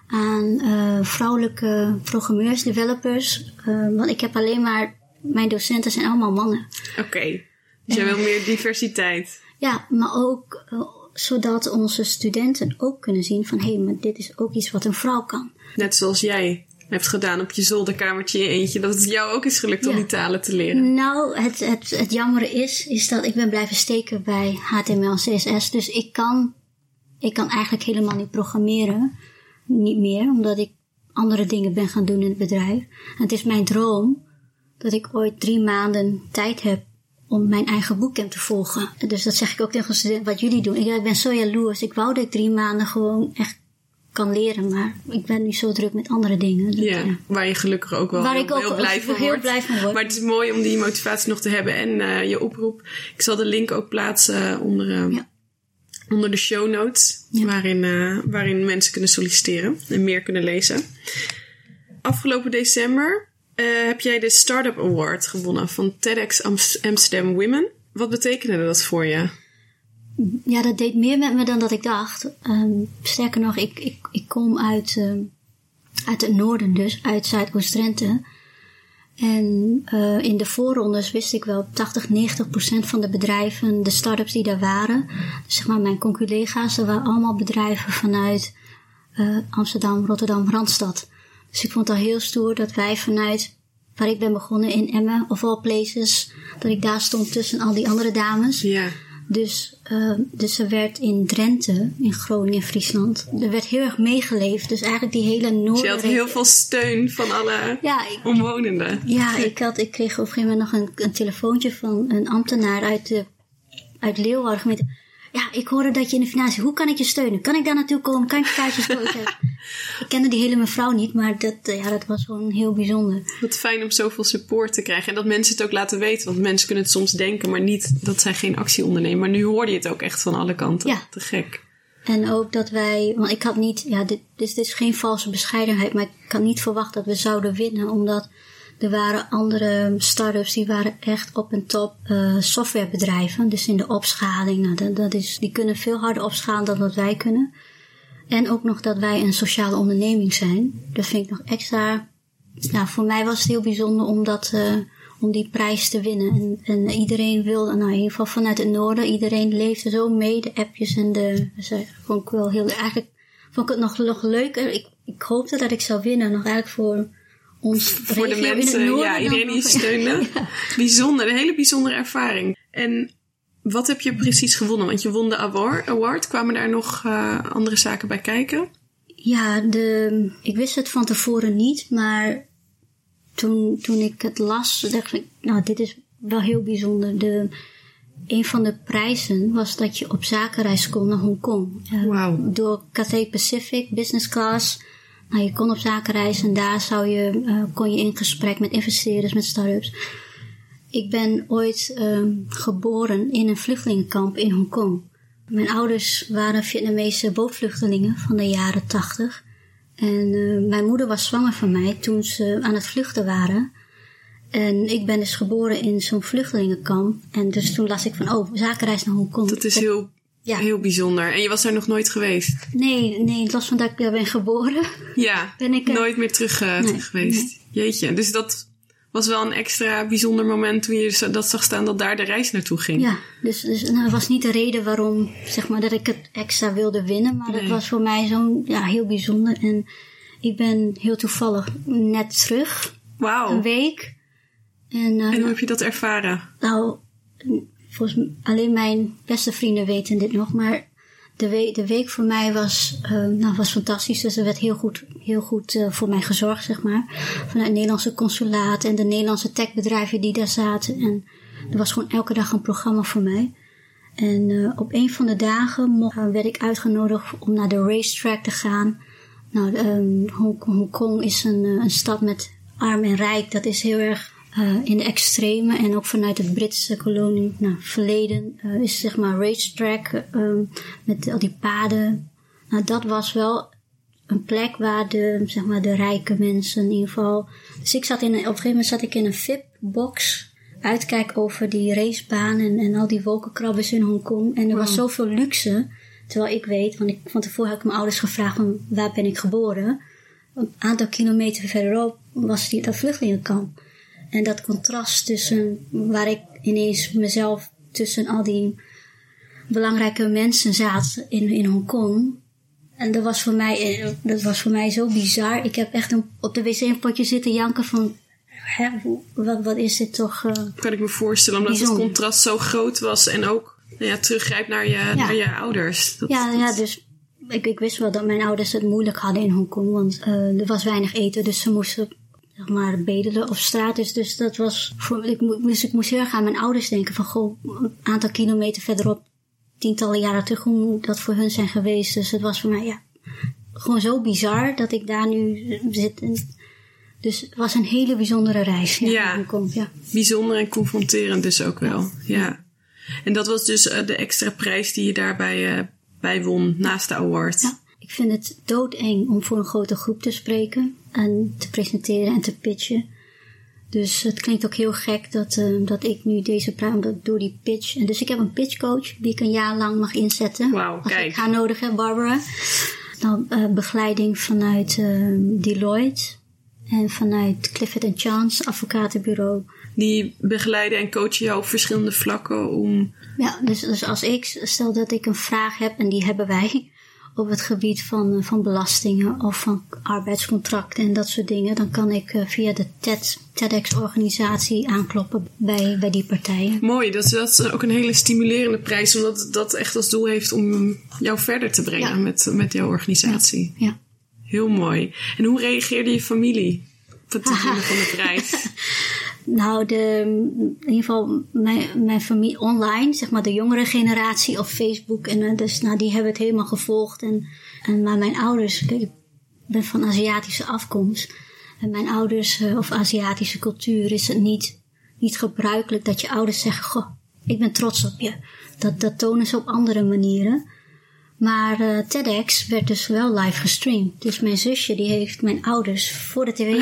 aan uh, vrouwelijke programmeurs, developers. Uh, want ik heb alleen maar, mijn docenten zijn allemaal mannen. Oké, okay. dus jij wil meer diversiteit. Ja, maar ook zodat onze studenten ook kunnen zien van, hé, hey, maar dit is ook iets wat een vrouw kan. Net zoals jij hebt gedaan op je zolderkamertje in eentje, dat het jou ook is gelukt ja. om die talen te leren. Nou, het, het, het jammer is, is dat ik ben blijven steken bij HTML en CSS. Dus ik kan, ik kan eigenlijk helemaal niet programmeren. Niet meer, omdat ik andere dingen ben gaan doen in het bedrijf. En het is mijn droom dat ik ooit drie maanden tijd heb om mijn eigen bootcamp te volgen. Dus dat zeg ik ook tegen studenten, wat jullie doen. Ik, ik ben zo jaloers. Ik wou dat ik drie maanden gewoon echt kan leren, maar ik ben nu zo druk met andere dingen. Dat, ja, ja, waar je gelukkig ook wel waar heel, ik ook heel, blij, van heel wordt. blij van word. Maar het is mooi om die motivatie nog te hebben en uh, je oproep. Ik zal de link ook plaatsen onder, uh, ja. Onder de show notes, Ja. waarin, uh, waarin mensen kunnen solliciteren en meer kunnen lezen. Afgelopen december eh, heb jij de Startup Award gewonnen van TEDx Amsterdam Women. Wat betekende dat voor je? Ja, dat deed meer met me dan dat ik dacht. Um, sterker nog, ik, ik, ik kom uit, um, uit het noorden dus, uit Zuidoost-Drenthe. En uh, in de voorrondes wist ik wel 80, 90 procent van de bedrijven, de start-ups die daar waren, zeg maar mijn conculega's, dat waren allemaal bedrijven vanuit uh, Amsterdam, Rotterdam, Randstad. Dus ik vond het al heel stoer dat wij vanuit waar ik ben begonnen in Emmen, of all places, dat ik daar stond tussen al die andere dames. Ja. Dus, uh, dus er werd in Drenthe, in Groningen, Friesland, er werd heel erg meegeleefd. Dus eigenlijk die hele noorden... Dus je had heel veel steun van alle ja, ik, omwonenden. Ja, ik, had, ik kreeg op een gegeven moment nog een, een telefoontje van een ambtenaar uit, de, uit Leeuwarden. Ja, ik hoorde dat je in de financiën, hoe kan ik je steunen? Kan ik daar naartoe komen? Kan ik kaartjes kopen? ik kende die hele mevrouw niet, maar dat, ja, dat was gewoon heel bijzonder. Wat fijn om zoveel support te krijgen. En dat mensen het ook laten weten. Want mensen kunnen het soms denken, maar niet dat zij geen actie ondernemen. Maar nu hoorde je het ook echt van alle kanten. Ja. Te gek. En ook dat wij, want ik had niet, ja, dit, dit is geen valse bescheidenheid, maar ik had niet verwacht dat we zouden winnen, omdat er waren andere start-ups die waren echt op en top uh, softwarebedrijven. Dus in de opschaling, nou, dat, is, die kunnen veel harder opschalen dan wat wij kunnen. En ook nog dat wij een sociale onderneming zijn. Dat vind ik nog extra nou, voor mij was het heel bijzonder om, dat, uh, om die prijs te winnen. En, en iedereen wilde, nou in ieder geval vanuit het noorden, iedereen leefde zo mee, de appjes en de... Dus, uh, vond ik wel heel... Eigenlijk vond ik het nog, nog leuker. Ik, ik hoopte dat ik zou winnen, nog eigenlijk voor ons Voor de mensen, ja, iedereen die je steunde. ja. Bijzonder, een hele bijzondere ervaring. En wat heb je precies gewonnen? Want je won de award. Kwamen daar nog uh, andere zaken bij kijken? Ja, de, ik wist het van tevoren niet, maar toen, toen ik het las, dacht ik, nou, dit is wel heel bijzonder. De, een van de prijzen was dat je op zakenreis kon naar Hongkong. Uh, wow. Door Cathay Pacific, business class. Nou, je kon op zakenreis en daar zou je, uh, kon je in gesprek met investeerders, met start-ups. Ik ben ooit um, geboren in een vluchtelingenkamp in Hongkong. Mijn ouders waren Vietnamese bootvluchtelingen van de jaren tachtig. En uh, mijn moeder was zwanger van mij toen ze aan het vluchten waren. En ik ben dus geboren in zo'n vluchtelingenkamp. En dus toen las ik van, oh, zakenreis naar Hongkong. Dat is heel, ja. heel bijzonder. En je was daar nog nooit geweest? Nee, nee, los van dat ik daar ben geboren. Ja, ben ik, nooit meer terug, uh, nee, terug geweest. Nee. Jeetje, dus dat was wel een extra bijzonder moment toen je dat zag staan dat daar de reis naartoe ging. Ja, dus, dus nou, dat was niet de reden waarom zeg maar, dat ik het extra wilde winnen, maar nee. het was voor mij zo'n ja, heel bijzonder. En ik ben heel toevallig net terug. Wauw. Een week. En, uh, en hoe heb je dat ervaren? Nou, volgens alleen mijn beste vrienden weten dit nog, maar de week, voor mij was, uh, nou, was fantastisch. Dus er werd heel goed, heel goed uh, voor mij gezorgd, zeg maar. Vanuit het Nederlandse consulaat en de Nederlandse techbedrijven die daar zaten. En er was gewoon elke dag een programma voor mij. En uh, op een van de dagen mocht, werd ik uitgenodigd om naar de racetrack te gaan. Nou, um, Hongkong is een, een stad met arm en rijk. Dat is heel erg uh, in de extreme en ook vanuit het Britse kolonie nou, verleden uh, is zeg maar racetrack uh, met al die paden. Nou, dat was wel een plek waar de, zeg maar, de rijke mensen in ieder geval. Dus ik zat in een, op een gegeven moment zat ik in een VIP-box. Uitkijk over die racebanen en, al die wolkenkrabbers in Hongkong. En er was zoveel luxe. Terwijl ik weet, want ik, van tevoren heb ik mijn ouders gevraagd van waar ben ik geboren. Een aantal kilometer verderop was die, dat vluchtelingenkamp. En dat contrast tussen waar ik ineens mezelf tussen al die belangrijke mensen zat in, in Hongkong. En dat was, voor mij, dat was voor mij zo bizar. Ik heb echt een, op de wc een potje zitten janken van... Hè, wat, wat is dit toch... Uh, kan ik me voorstellen, omdat bijzonder. het contrast zo groot was. En ook nou ja, teruggrijpt naar je, ja. naar je ouders. Dat, ja, dat... ja, dus ik, ik wist wel dat mijn ouders het moeilijk hadden in Hongkong. Want uh, er was weinig eten, dus ze moesten zeg maar, bedelen of straat is. Dus dat was voor ik, dus ik moest heel erg aan mijn ouders denken van goh, een aantal kilometer verderop, tientallen jaren terug, hoe dat voor hun zijn geweest. Dus het was voor mij ja, gewoon zo bizar dat ik daar nu zit. En, dus het was een hele bijzondere reis. Ja, ja, kom, ja. bijzonder en confronterend dus ook wel. Ja. ja. En dat was dus uh, de extra prijs die je daarbij uh, bij won naast de award. Ja. Ik vind het doodeng om voor een grote groep te spreken en te presenteren en te pitchen. Dus het klinkt ook heel gek dat, uh, dat ik nu deze prijs, door die pitch. En dus ik heb een pitchcoach die ik een jaar lang mag inzetten. Wauw, als kijk. ik haar nodig heb, Barbara. Dan uh, begeleiding vanuit uh, Deloitte en vanuit Clifford Chance, advocatenbureau. Die begeleiden en coachen jou op verschillende vlakken om. Ja, dus, dus als ik stel dat ik een vraag heb, en die hebben wij op het gebied van, van belastingen of van arbeidscontracten en dat soort dingen, dan kan ik uh, via de TED, TEDx-organisatie aankloppen bij, bij die partijen. Mooi, dat, dat is ook een hele stimulerende prijs, omdat dat echt als doel heeft om jou verder te brengen ja. met, met jouw organisatie. Ja. ja. Heel mooi. En hoe reageerde je familie op het van de prijs? Nou, de, in ieder geval mijn, mijn familie online, zeg maar de jongere generatie op Facebook. En dus, nou, die hebben het helemaal gevolgd. En, en, maar mijn ouders, kijk, ik ben van Aziatische afkomst. En mijn ouders, of Aziatische cultuur, is het niet, niet gebruikelijk dat je ouders zeggen: Goh, ik ben trots op je. Dat, dat tonen ze op andere manieren. Maar uh, TEDx werd dus wel live gestreamd. Dus mijn zusje die heeft mijn ouders voor de tv.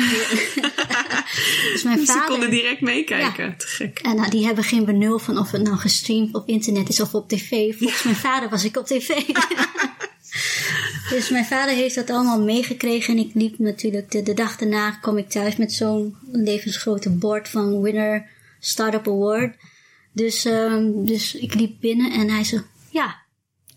dus mijn vader. Ze konden direct meekijken. Ja. Te gek. En nou, die hebben geen benul van of het nou gestreamd op internet is of op tv. Volgens ja. mijn vader was ik op tv. Dus mijn vader heeft dat allemaal meegekregen. En ik liep natuurlijk, de, de dag daarna kwam ik thuis met zo'n levensgrote bord van Winner Startup Award. Dus, um, dus ik liep binnen en hij zei,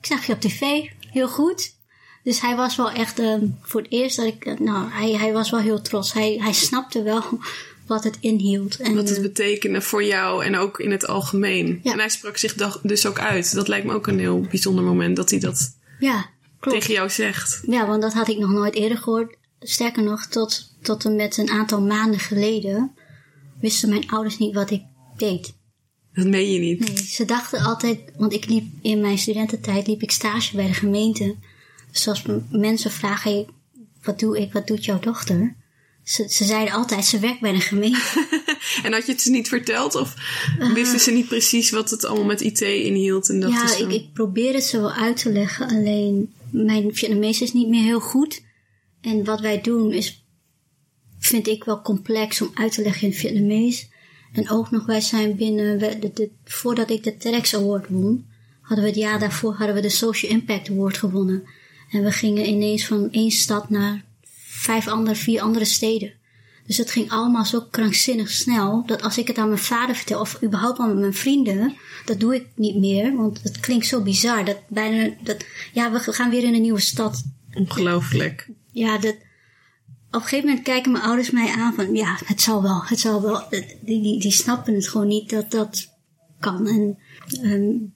ik zag je op tv, heel goed. Dus hij was wel echt, um, voor het eerst dat ik, nou, hij, hij was wel heel trots. Hij, hij snapte wel wat het inhield. En, wat het betekende voor jou en ook in het algemeen. Ja. En hij sprak zich dus ook uit. Dat lijkt me ook een heel bijzonder moment dat hij dat ja, tegen jou zegt. Ja, want dat had ik nog nooit eerder gehoord. Sterker nog, tot, tot en met een aantal maanden geleden wisten mijn ouders niet wat ik deed. Dat meen je niet? Nee, ze dachten altijd, want ik liep in mijn studententijd liep ik stage bij de gemeente. Dus als mensen vragen, wat doe ik, wat doet jouw dochter? Ze, ze zeiden altijd, ze werkt bij de gemeente. en had je het ze niet verteld? Of uh, wisten ze niet precies wat het allemaal met IT inhield? En dat ja, ik, ik probeer het ze wel uit te leggen. Alleen mijn Vietnamees is niet meer heel goed. En wat wij doen is, vind ik wel complex om uit te leggen in het Vietnamees. En ook nog, wij zijn binnen, de, de, voordat ik de TEDx Award won, hadden we het jaar daarvoor hadden we de Social Impact Award gewonnen. En we gingen ineens van één stad naar vijf andere, vier andere steden. Dus het ging allemaal zo krankzinnig snel, dat als ik het aan mijn vader vertel, of überhaupt aan mijn vrienden, dat doe ik niet meer, want het klinkt zo bizar. Dat bijna, dat, ja, we gaan weer in een nieuwe stad. Ongelooflijk. Ja, dat, op een gegeven moment kijken mijn ouders mij aan van, ja, het zal wel, het zal wel. Die, die, die snappen het gewoon niet dat dat kan. En um,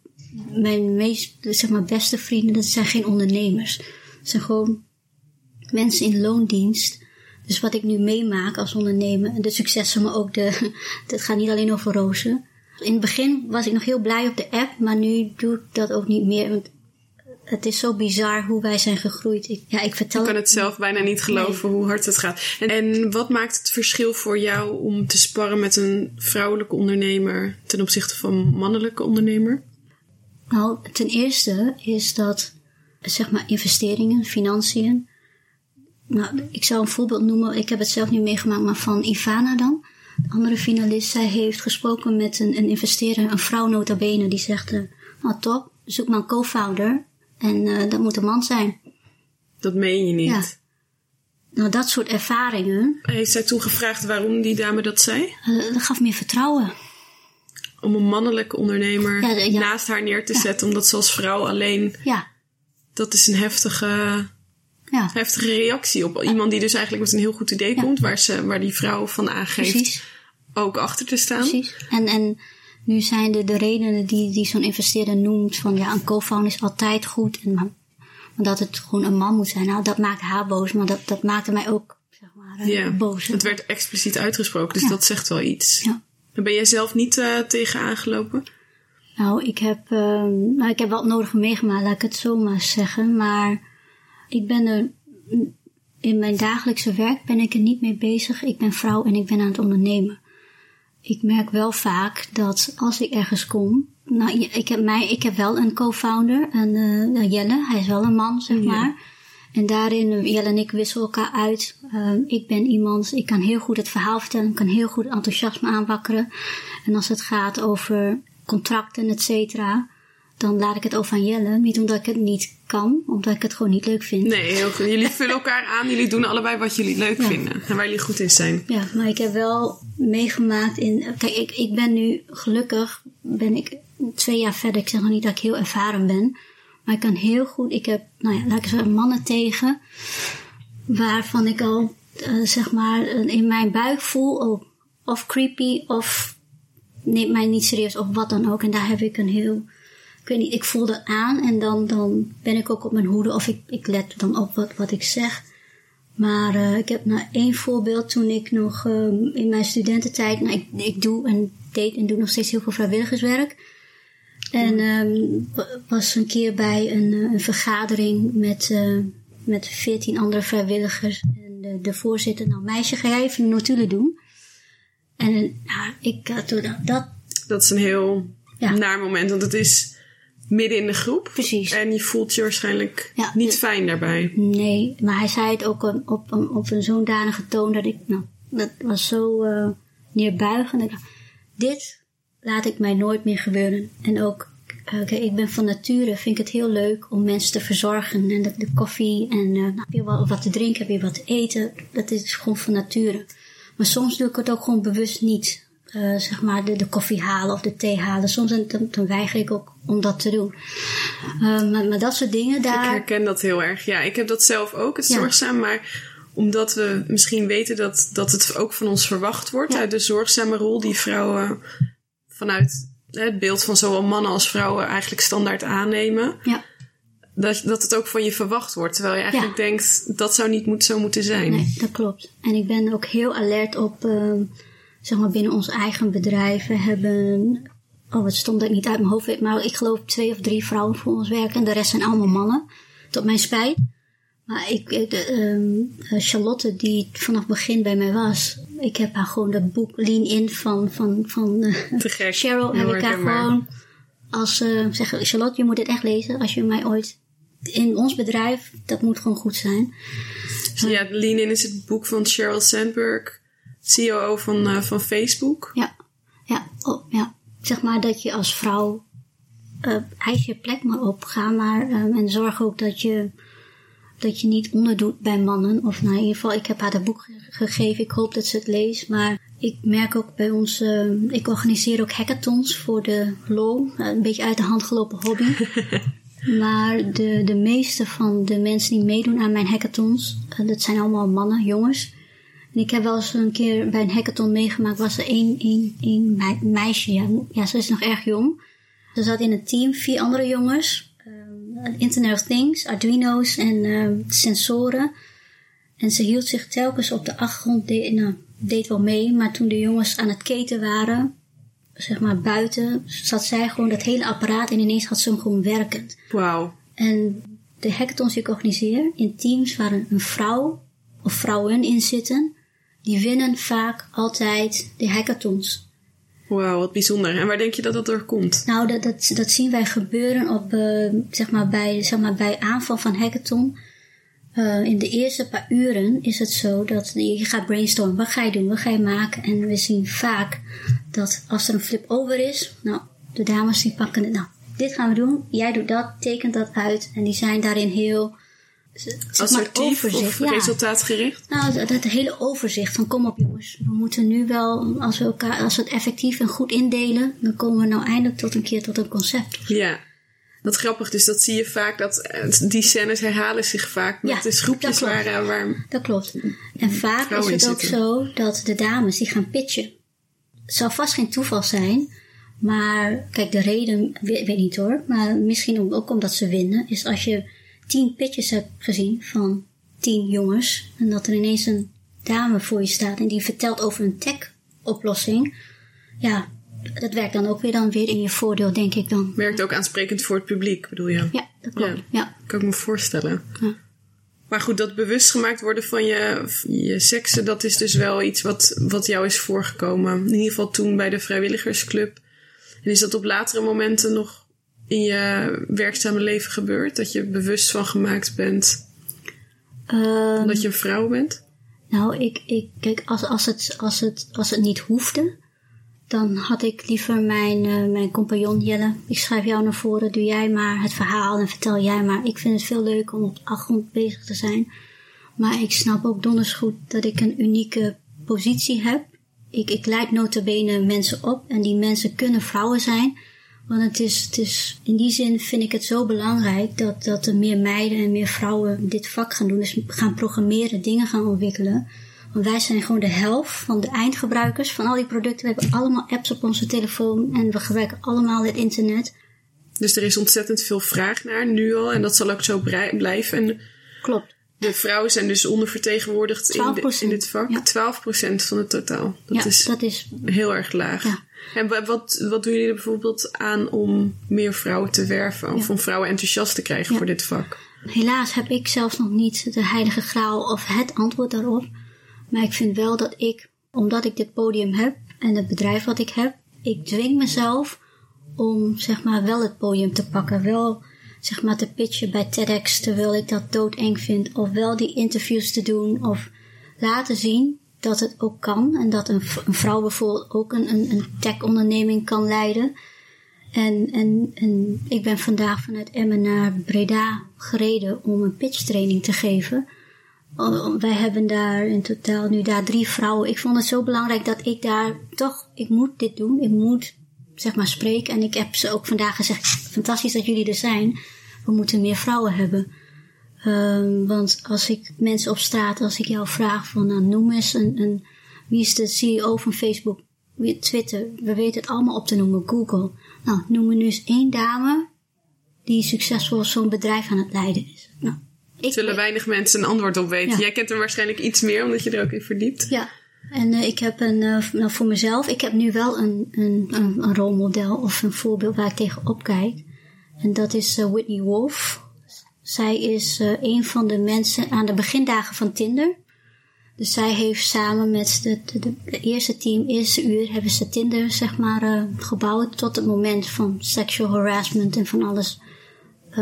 mijn meest, zeg maar, beste vrienden, dat zijn geen ondernemers. Dat zijn gewoon mensen in loondienst. Dus wat ik nu meemaak als ondernemer, de successen, maar ook de, het gaat niet alleen over rozen. In het begin was ik nog heel blij op de app, maar nu doe ik dat ook niet meer. Het is zo bizar hoe wij zijn gegroeid. Ik, ja, ik vertel. Ik kan het zelf bijna niet geloven hoe hard het gaat. En, en, wat maakt het verschil voor jou om te sparren met een vrouwelijke ondernemer ten opzichte van een mannelijke ondernemer? Nou, ten eerste is dat, zeg maar, investeringen, financiën. Nou, ik zou een voorbeeld noemen. Ik heb het zelf niet meegemaakt, maar van Ivana dan. De andere finalist, zij heeft gesproken met een, een investeerder, een vrouw nota bene, die zegt, nou top, zoek maar een co-founder. En uh, dat moet een man zijn. Dat meen je niet. Ja. Nou, dat soort ervaringen. Heeft zij toen gevraagd waarom die dame dat zei? Uh, dat gaf meer vertrouwen. Om een mannelijke ondernemer ja, ja. naast haar neer te zetten, omdat ze als vrouw alleen. Ja. Dat is een heftige, heftige reactie op iemand die dus eigenlijk met een heel goed idee komt, waar, ze, waar die vrouw van aangeeft Precies. ook achter te staan. Precies. En, en nu zijn de, de redenen die, die zo'n investeerder noemt van ja, een co-founder is altijd goed. En, maar, dat het gewoon een man moet zijn. Nou, dat maakt haar boos, maar dat, dat maakte mij ook zeg maar, ja, boos. Het werd expliciet uitgesproken, dus dat zegt wel iets. Ja. Ben jij zelf niet uh, tegen aangelopen? Nou, ik heb, uh, nou, ik heb wel het nodige meegemaakt, laat ik het zo maar zeggen. Maar ik ben er, in mijn dagelijkse werk ben ik er niet mee bezig. Ik ben vrouw en ik ben aan het ondernemen ik merk wel vaak dat als ik ergens kom, nou, ik heb, mij, ik heb wel een co-founder, een, uh, Jelle, hij is wel een man, zeg maar. En daarin, eh, Jelle en ik wisselen elkaar uit. Uh, ik ben iemand, ik kan heel goed het verhaal vertellen, ik kan heel goed enthousiasme aanwakkeren. En als het gaat over contracten, et cetera, dan laat ik het over aan Jelle. Niet omdat ik het niet kan, omdat ik het gewoon niet leuk vind. Nee, heel goed. Jullie vullen elkaar aan. Jullie doen allebei wat jullie leuk vinden. En waar jullie goed in zijn. Ja, maar ik heb wel meegemaakt in... Kijk, ik, ik ben nu gelukkig, ben ik twee jaar verder. Ik zeg nog niet dat ik heel ervaren ben. Maar ik kan heel goed... Ik heb, nou ja, laat ik zeggen, mannen tegen. Waarvan ik al, uh, zeg maar, in mijn buik voel... Oh, of creepy, of neemt mij niet serieus, of wat dan ook. En daar heb ik een heel weet niet, ik voel dat aan en dan, dan ben ik ook op mijn hoede of ik, ik let dan op wat, wat ik zeg. Maar uh, ik heb nou één voorbeeld toen ik nog um, in mijn studententijd, nou, ik, ik doe en deed en doe nog steeds heel veel vrijwilligerswerk. En um, was een keer bij een, eh, een vergadering met, uh, met veertien andere vrijwilligers. En de, de voorzitter, nou meisje, ga jij even de notulen doen? En nou, ik had toen dat... Dat is een heel ja. naar moment, want het is midden in de groep. Precies. En je voelt je waarschijnlijk niet fijn daarbij. Nee, maar hij zei het ook op, op, op een zodanige toon dat ik, nou, dat was zo uh, neerbuigend. Ik dit laat ik mij nooit meer gebeuren. En ook, Uh, kijk, ik ben van nature, vind ik het heel leuk om mensen te verzorgen. En de, de koffie en uh, heb je wat, wat te drinken, heb je wat te eten. Dat is gewoon van nature. Maar soms doe ik het ook gewoon bewust niet. Uh, zeg maar de, de koffie halen of de thee halen. Soms dan, dan weiger ik ook om dat te doen. Uh, maar, maar, dat soort dingen daar. Ik herken dat heel erg. Ja, ik heb dat zelf ook, het ja. zorgzaam. Maar omdat we misschien weten dat, dat het ook van ons verwacht wordt. Ja. Uit de zorgzame rol die vrouwen vanuit het beeld van zowel mannen als vrouwen eigenlijk standaard aannemen. Ja. Dat, dat het ook van je verwacht wordt. Terwijl je eigenlijk denkt, dat zou niet moet, zo moeten zijn. Nee, dat klopt. En ik ben ook heel alert op, uh, zeg maar binnen ons eigen bedrijf. We hebben, oh het stond ik niet uit mijn hoofd, maar ik geloof twee of drie vrouwen voor ons werken. En de rest zijn allemaal mannen. Tot mijn spijt. Maar ik, de, um, Charlotte, die vanaf het begin bij mij was, ik heb haar gewoon dat boek Lean In van, van, van uh, Cheryl, heb ik haar gewoon als uh, zeggen, Charlotte, je moet dit echt lezen als je mij ooit in ons bedrijf, dat moet gewoon goed zijn. Ja, Lean In is het boek van Sheryl Sandberg, CEO van, uh, van Facebook. Ja, ja, oh, ja. Zeg maar dat je als vrouw uh, eis je plek maar op, ga maar um, en zorg ook dat je dat je niet onderdoet bij mannen. Of nou, in ieder geval, ik heb haar dat boek gegeven. Ik hoop dat ze het leest. Maar ik merk ook bij ons, uh, ik organiseer ook hackathons voor de LOL. Een beetje uit de hand gelopen hobby. maar de, de meeste van de mensen die meedoen aan mijn hackathons, uh, dat zijn allemaal mannen, jongens. En ik heb wel eens een keer bij een hackathon meegemaakt, was er één, één, één meisje. Ja, ja, ze is nog erg jong. Ze zat in een team, vier andere jongens. Internet of Things, Arduino's en uh, sensoren. En ze hield zich telkens op de achtergrond, de, nou, deed wel mee, maar toen de jongens aan het keten waren, zeg maar buiten, zat zij gewoon dat hele apparaat en ineens had ze hem gewoon werkend. Wauw. En de hackathons die ik organiseer, in teams waar een vrouw of vrouwen in zitten, die winnen vaak altijd de hackathons. Wauw, wat bijzonder. En waar denk je dat dat door komt? Nou, dat, dat, dat zien wij gebeuren op, uh, zeg maar bij, zeg maar bij aanval van hackathon. Uh, in de eerste paar uren is het zo dat je gaat brainstormen. Wat ga je doen? Wat ga je maken? En we zien vaak dat als er een flip over is, nou, de dames die pakken het, nou, dit gaan we doen. Jij doet dat, tekent dat uit. En die zijn daarin heel assertief of ja. resultaatgericht? Nou, dat, dat, hele overzicht van kom op jongens, we moeten nu wel, als we, elkaar, als we het effectief en goed indelen, dan komen we nou eindelijk tot een keer tot een concept. Ja. Wat grappig, dus dat zie je vaak, dat eh, die scènes herhalen zich vaak met ja, de groepjes waar, eh, waar... Dat klopt. En vaak is het ook zo dat de dames die gaan pitchen. Het zal vast geen toeval zijn, maar kijk, de reden, weet, weet niet hoor, maar misschien ook omdat ze winnen, is als je tien pitches heb gezien van tien jongens. En dat er ineens een dame voor je staat en die vertelt over een tech-oplossing. Ja, dat werkt dan ook weer dan weer in je voordeel, denk ik dan. Werkt ook aansprekend voor het publiek, bedoel je? Ja, dat klopt. Ja, ja. Kan ik me voorstellen. Ja. Maar goed, dat bewust gemaakt worden van je, je seksen, dat is dus wel iets wat, wat jou is voorgekomen. In ieder geval toen bij de vrijwilligersclub. En is dat op latere momenten nog in je werkzame leven gebeurd? Dat je bewust van gemaakt bent um, dat je een vrouw bent? Nou, ik, ik kijk, als, als, het, als, het, als het niet hoefde, dan had ik liever mijn, uh, mijn compagnon Jelle. Ik schrijf jou naar voren, doe jij maar het verhaal en vertel jij maar. Ik vind het veel leuker om op de achtergrond bezig te zijn. Maar ik snap ook donders goed dat ik een unieke positie heb. Ik, ik leid notabene mensen op en die mensen kunnen vrouwen zijn. Want het is, het is, in die zin vind ik het zo belangrijk dat, dat er meer meiden en meer vrouwen dit vak gaan doen. Dus gaan programmeren, dingen gaan ontwikkelen. Want wij zijn gewoon de helft van de eindgebruikers van al die producten. We hebben allemaal apps op onze telefoon en we gebruiken allemaal het internet. Dus er is ontzettend veel vraag naar nu al en dat zal ook zo blijven. En Klopt. De vrouwen zijn dus ondervertegenwoordigd in, de, in dit vak. Ja. 12% van het totaal. Dat, ja, is, dat is heel erg laag. Ja. En wat, wat doen jullie bijvoorbeeld aan om meer vrouwen te werven? Of om vrouwen enthousiast te krijgen voor dit vak? Helaas heb ik zelfs nog niet de heilige graal of het antwoord daarop. Maar ik vind wel dat ik, omdat ik dit podium heb en het bedrijf wat ik heb, ik dwing mezelf om zeg maar wel het podium te pakken. Wel zeg maar te pitchen bij TEDx terwijl ik dat doodeng vind. Of wel die interviews te doen of laten zien dat het ook kan en dat een, een vrouw bijvoorbeeld ook een, een, een tech-onderneming kan leiden. En, en, en ik ben vandaag vanuit Emmen naar Breda gereden om een pitchtraining te geven. Wij hebben daar in totaal nu daar drie vrouwen. Ik vond het zo belangrijk dat ik daar toch, ik moet dit doen. Ik moet zeg maar spreken. En ik heb ze ook vandaag gezegd, fantastisch dat jullie er zijn. We moeten meer vrouwen hebben. Um, want als ik mensen op straat, als ik jou vraag van nou, noem eens een, een, wie is de CEO van Facebook, Twitter, we weten het allemaal op te noemen, Google. Nou, noem me nu eens één dame die succesvol zo'n bedrijf aan het leiden is. Nou, ik Zullen weinig mensen een antwoord op weten. Jij kent er waarschijnlijk iets meer, omdat je er ook in verdiept. Ja, en uh, ik heb een, uh, nou voor mezelf, ik heb nu wel een, een, een, een rolmodel of een voorbeeld waar ik tegenop kijk. En dat is uh, Whitney Wolf. Zij is een van de mensen aan de begindagen van Tinder. Dus zij heeft samen met de, eerste team, eerste uur, hebben ze Tinder zeg maar gebouwd. Tot het moment van sexual harassment en van alles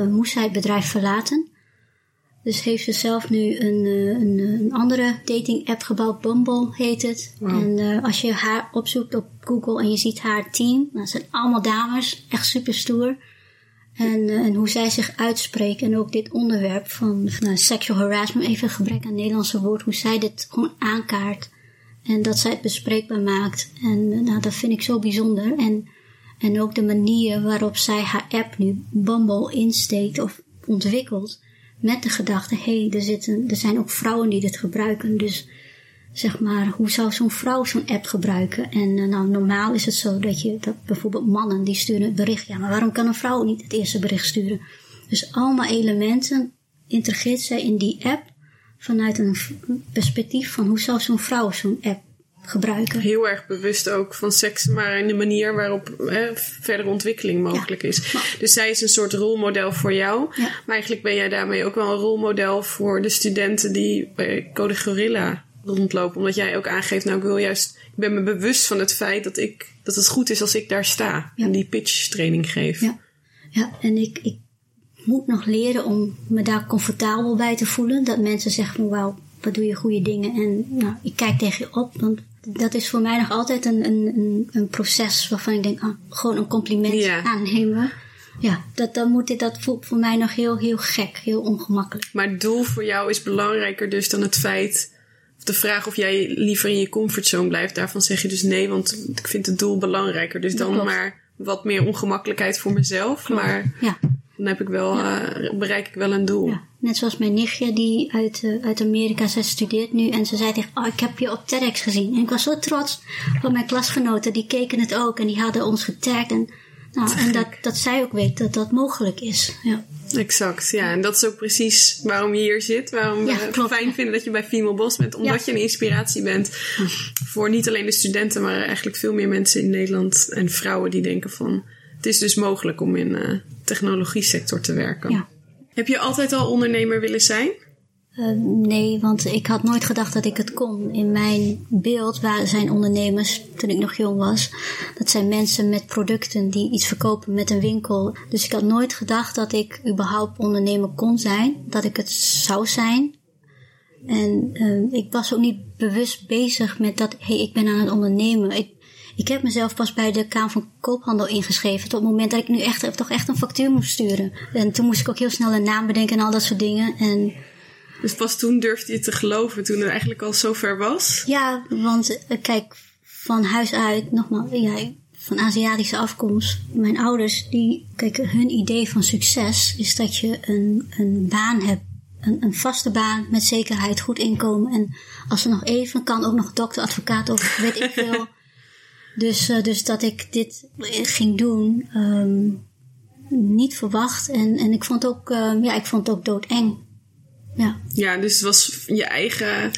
moest zij het bedrijf verlaten. Dus heeft ze zelf nu een, eh, een, een andere dating app gebouwd. Bumble heet het. En uh, als je haar opzoekt op Google en je ziet haar team. Dat zijn allemaal dames. Echt super stoer. En, uh, en hoe zij zich uitspreken. En ook dit onderwerp van, van sexual harassment. Even gebrek aan Nederlandse woord. Hoe zij dit gewoon aankaart. En dat zij het bespreekbaar maakt. En nou, dat vind ik zo bijzonder. En, en ook de manier waarop zij haar app nu Bumble insteekt of ontwikkelt met de gedachte, hé, hey, er, zitten, er zijn ook vrouwen die dit gebruiken. Dus zeg maar, hoe zou zo'n vrouw zo'n app gebruiken? En uh, nou, normaal is het zo dat je, dat bijvoorbeeld mannen, die sturen het bericht. Ja, maar waarom kan een vrouw niet het eerste bericht sturen? Dus allemaal elementen integreert zij in die app vanuit een perspectief van hoe zou zo'n vrouw zo'n app gebruiken. Heel erg bewust ook van seks, maar in de manier waarop hè, verdere ontwikkeling mogelijk is. Dus zij is een soort rolmodel voor jou. Maar eigenlijk ben jij daarmee ook wel een rolmodel voor de studenten die bij Code Gorilla rondlopen. Omdat jij ook aangeeft, nou ik wil juist, ik ben me bewust van het feit dat, ik, dat het goed is als ik daar sta en die pitch training geef. Ja, ja en ik, ik moet nog leren om me daar comfortabel bij te voelen. Dat mensen zeggen van wauw, wat doe je goede dingen. En nou, ik kijk tegen je op, want dat is voor mij nog altijd een, een, een proces waarvan ik denk, ah, gewoon een compliment aannemen. Ja, dat, dan moet dit, dat voelt voor mij nog heel, heel gek, heel ongemakkelijk. Maar het doel voor jou is belangrijker dus dan het feit, de vraag of jij liever in je comfortzone blijft. Daarvan zeg je dus nee, want ik vind het doel belangrijker. Dus dan maar wat meer ongemakkelijkheid voor mezelf. Maar ja. dan heb ik wel, uh, bereik ik wel een doel. Ja. Net zoals mijn nichtje die uit, uh, uit Amerika, zij studeert nu en ze zei tegen, oh ik heb je op TEDx gezien. En ik was zo trots van mijn klasgenoten, die keken het ook en die hadden ons getagd. En, nou, en dat, dat zij ook weet dat dat mogelijk is. Ja. Exact, ja. En dat is ook precies waarom je hier zit. Waarom we het fijn vinden dat je bij Female Boss bent. Omdat je een inspiratie bent voor niet alleen de studenten, maar eigenlijk veel meer mensen in Nederland en vrouwen die denken van... Het is dus mogelijk om in de uh, technologie sector te werken. Ja. Heb je altijd al ondernemer willen zijn? Uh, nee, want ik had nooit gedacht dat ik het kon. In mijn beeld waren zijn ondernemers, toen ik nog jong was, dat zijn mensen met producten die iets verkopen met een winkel. Dus ik had nooit gedacht dat ik überhaupt ondernemer kon zijn, dat ik het zou zijn. En uh, ik was ook niet bewust bezig met dat, hé, hey, ik ben aan het ondernemen. Ik ik heb mezelf pas bij de Kamer van Koophandel ingeschreven. Tot het moment dat ik nu echt, toch echt een factuur moest sturen. En toen moest ik ook heel snel een naam bedenken en al dat soort dingen. En dus pas toen durfde je te geloven, toen het eigenlijk al zover was? Ja, want eh, kijk, van huis uit, nogmaals, ja, van Aziatische afkomst. Mijn ouders, die, kijk, hun idee van succes is dat je een, een baan hebt. Een, een vaste baan met zekerheid, goed inkomen. En als er nog even kan, ook nog dokter, advocaat of weet ik veel. Dus, uh, dus dat ik dit ging doen, um, niet verwacht. En, en ik vond ook, uh, ja, ik vond het ook doodeng. Ja. ja, dus het was je eigen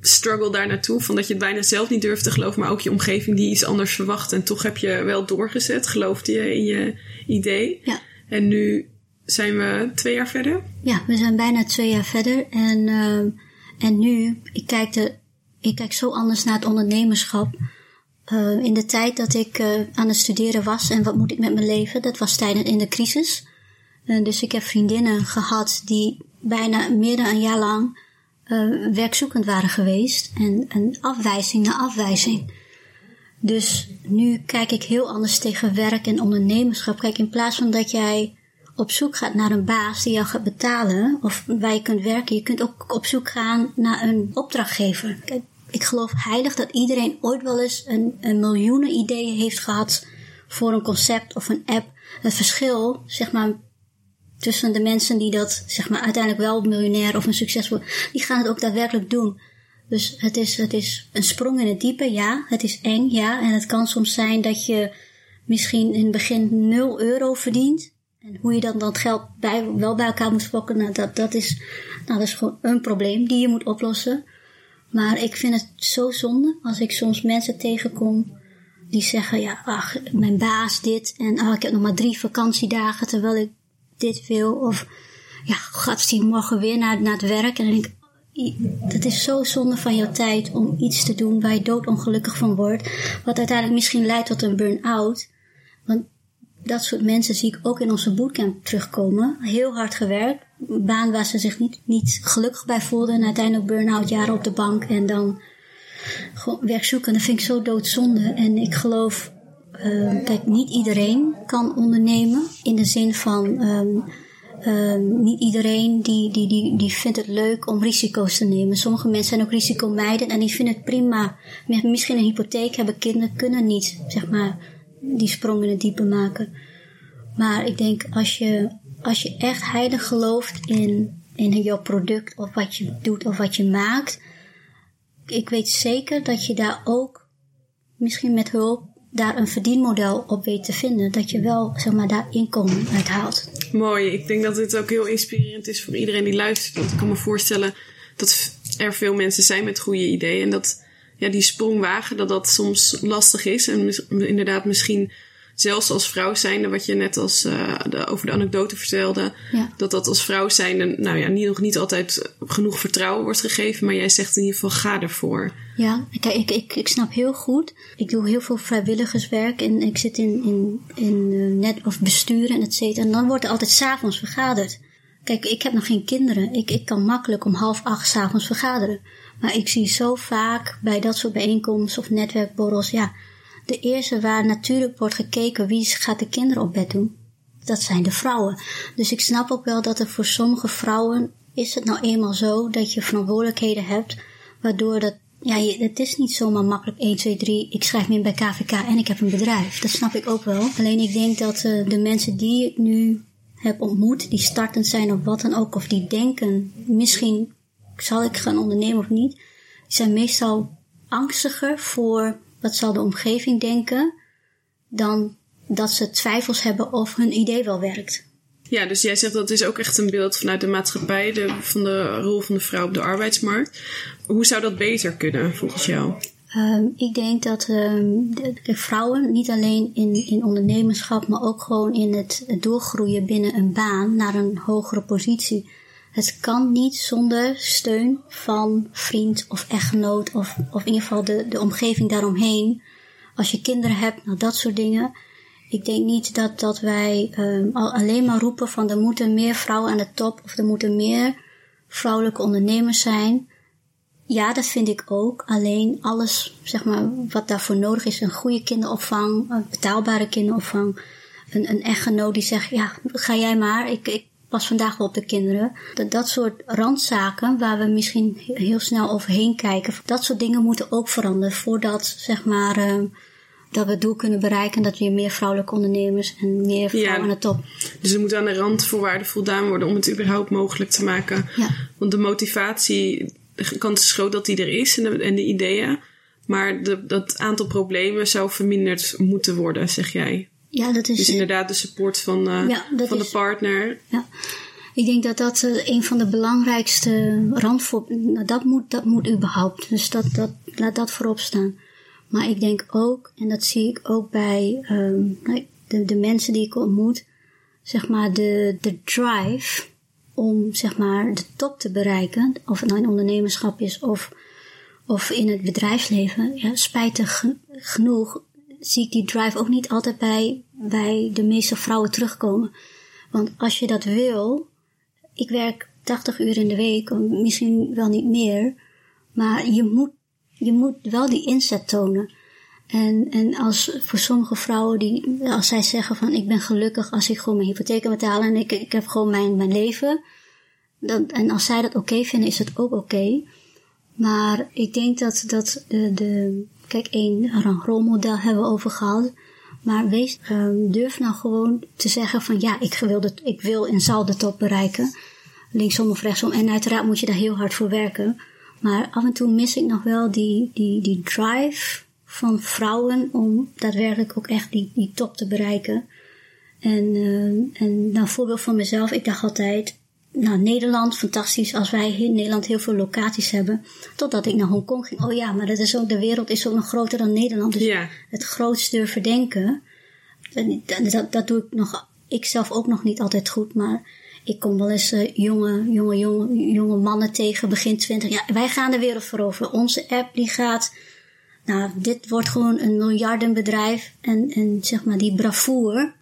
struggle daar naartoe. Van dat je het bijna zelf niet durfde te geloven, maar ook je omgeving die iets anders verwacht. En toch heb je wel doorgezet, geloofde je in je idee. Ja. En nu zijn we twee jaar verder? Ja, we zijn bijna twee jaar verder. En, uh, en nu, ik kijk, de, ik kijk zo anders naar het ondernemerschap. Uh, in de tijd dat ik uh, aan het studeren was en wat moet ik met mijn leven, dat was tijdens in de crisis. Uh, dus ik heb vriendinnen gehad die bijna meer dan een jaar lang werkzoekend waren geweest en een afwijzing na afwijzing. Dus nu kijk ik heel anders tegen werk en ondernemerschap. Kijk, in plaats van dat jij op zoek gaat naar een baas die jou gaat betalen of waar je kunt werken, je kunt ook op zoek gaan naar een opdrachtgever. Kijk, ik geloof heilig dat iedereen ooit wel eens een, een miljoenen ideeën heeft gehad voor een concept of een app. Het verschil, zeg maar, tussen de mensen die dat, zeg maar, uiteindelijk wel miljonair of een succesvol, die gaan het ook daadwerkelijk doen. Dus het is, het is een sprong in het diepe, ja. Het is eng, ja. En het kan soms zijn dat je misschien in het begin 0 euro verdient. En hoe je dan dat geld bij, wel bij elkaar moet spokken, nou, dat, dat, is, nou, dat is gewoon een probleem die je moet oplossen. Maar ik vind het zo zonde als ik soms mensen tegenkom die zeggen, ja, ach, mijn baas dit en ach, ik heb nog maar drie vakantiedagen terwijl ik dit wil. Of ja, gaat die morgen weer naar, naar het werk? En dan denk ik, dat is zo zonde van jouw tijd om iets te doen waar je doodongelukkig van wordt. Wat uiteindelijk misschien leidt tot een burn-out. Want dat soort mensen zie ik ook in onze bootcamp terugkomen. Heel hard gewerkt. Een baan waar ze zich niet, niet gelukkig bij voelden. En uiteindelijk burn-out jaren op de bank. En dan gewoon werk zoeken. Dat vind ik zo doodzonde. En ik geloof, uh, kijk, niet iedereen kan ondernemen. In de zin van... Um, Um, niet iedereen die, die, die, die vindt het leuk om risico's te nemen. Sommige mensen zijn ook risicomeiden en die vinden het prima. Misschien een hypotheek hebben kinderen, kunnen niet, zeg maar, die sprong in het diepe maken. Maar ik denk, als je, als je echt heilig gelooft in, in jouw product of wat je doet of wat je maakt, ik weet zeker dat je daar ook, misschien met hulp, daar een verdienmodel op weet te vinden. Dat je wel, zeg maar, daar inkomen uit haalt. Mooi. Ik denk dat dit ook heel inspirerend is voor iedereen die luistert. Want ik kan me voorstellen dat er veel mensen zijn met goede ideeën. En dat ja, die sprong wagen, dat dat soms lastig is. En inderdaad misschien zelfs als vrouw zijnde, wat je net als, uh, de, over de anekdote vertelde, ja. dat dat als vrouw zijnde, nou ja, niet, nog niet altijd genoeg vertrouwen wordt gegeven, maar jij zegt in ieder geval ga ervoor. Ja, kijk, ik, ik, ik snap heel goed. Ik doe heel veel vrijwilligerswerk en ik zit in, in, in uh, net of besturen en et cetera. En dan wordt er altijd s'avonds vergaderd. Kijk, ik heb nog geen kinderen. Ik, ik kan makkelijk om half acht s'avonds vergaderen. Maar ik zie zo vaak bij dat soort bijeenkomsten of netwerkborrels, ja, de eerste waar natuurlijk wordt gekeken wie gaat de kinderen op bed doen, dat zijn de vrouwen. Dus ik snap ook wel dat er voor sommige vrouwen is het nou eenmaal zo dat je verantwoordelijkheden hebt, waardoor dat, ja, het is niet zomaar makkelijk 1, 2, 3, ik schrijf me in bij KVK en ik heb een bedrijf. Dat snap ik ook wel. Alleen ik denk dat uh, de mensen die ik nu heb ontmoet, die startend zijn of wat dan ook, of die denken, misschien zal ik gaan ondernemen of niet, zijn meestal angstiger voor wat zal de omgeving denken, dan dat ze twijfels hebben of hun idee wel werkt. Ja, dus jij zegt dat is ook echt een beeld vanuit de maatschappij, de, van de rol van de vrouw op de arbeidsmarkt. Hoe zou dat beter kunnen volgens jou? Um, ik denk dat um, de, de, vrouwen niet alleen in, in ondernemerschap, maar ook gewoon in het, het doorgroeien binnen een baan naar een hogere positie het kan niet zonder steun van vriend of echtgenoot of, of in ieder geval de, de omgeving daaromheen. Als je kinderen hebt, nou dat soort dingen. Ik denk niet dat, dat wij um, alleen maar roepen van er moeten meer vrouwen aan de top of er moeten meer vrouwelijke ondernemers zijn. Ja, dat vind ik ook. Alleen alles, zeg maar, wat daarvoor nodig is, een goede kinderopvang, een betaalbare kinderopvang, een, een echtgenoot die zegt, ja, ga jij maar, ik, ik pas vandaag wel op de kinderen. Dat, dat soort randzaken waar we misschien heel snel overheen kijken, dat soort dingen moeten ook veranderen voordat zeg maar. Uh, dat we het doel kunnen bereiken dat we meer vrouwelijke ondernemers en meer vrouwen aan de top. Dus er moet aan de randvoorwaarden voldaan worden om het überhaupt mogelijk te maken. Ja. Want de motivatie, de kans is groot dat die er is en de, en de ideeën. Maar de, dat aantal problemen zou verminderd moeten worden, zeg jij. Ja, dat is... Dus inderdaad de support van, uh, van de partner. Ja. Ik denk dat dat uh, een van de belangrijkste randvoorwaarden... Nou, dat, moet, dat moet überhaupt. Dus dat, dat, laat dat voorop staan. Maar ik denk ook, en dat zie ik ook bij um, de, de mensen die ik ontmoet... Zeg maar de, de drive om zeg maar de top te bereiken... of het nou in ondernemerschap is of, of in het bedrijfsleven... Ja, spijtig genoeg zie ik die drive ook niet altijd bij, bij de meeste vrouwen terugkomen. Want als je dat wil, ik werk 80 uur in de week, misschien wel niet meer, maar je moet, je moet wel die inzet tonen. En, en als voor sommige vrouwen, die, als zij zeggen van ik ben gelukkig als ik gewoon mijn hypotheek kan betalen en ik, ik heb gewoon mijn, mijn leven. Dan, en als zij dat oké vinden, is het ook oké. Maar ik denk dat, dat de, de kijk, één rolmodel hebben we over gehad. Maar um, durf nou gewoon te zeggen van ja, ik wil, de, ik wil en zal de top bereiken. Linksom of rechtsom. En uiteraard moet je daar heel hard voor werken. Maar af en toe mis ik nog wel die, die, die drive van vrouwen om daadwerkelijk ook echt die, die top te bereiken. En, uh, en nou, voorbeeld van mezelf, ik dacht altijd, nou, Nederland, fantastisch als wij in Nederland heel veel locaties hebben. Totdat ik naar Hongkong ging. Oh ja, maar dat is ook, de wereld is ook nog groter dan Nederland. Dus Ja. het grootst durven denken, dat, dat, dat doe ik nog, ik zelf ook nog niet altijd goed. Maar ik kom wel eens eh, jonge, jonge, jonge, jonge mannen tegen, begin twintig. Ja, wij gaan de wereld veroveren. Onze app die gaat, nou, dit wordt gewoon een miljardenbedrijf. En, en zeg maar die bravoure,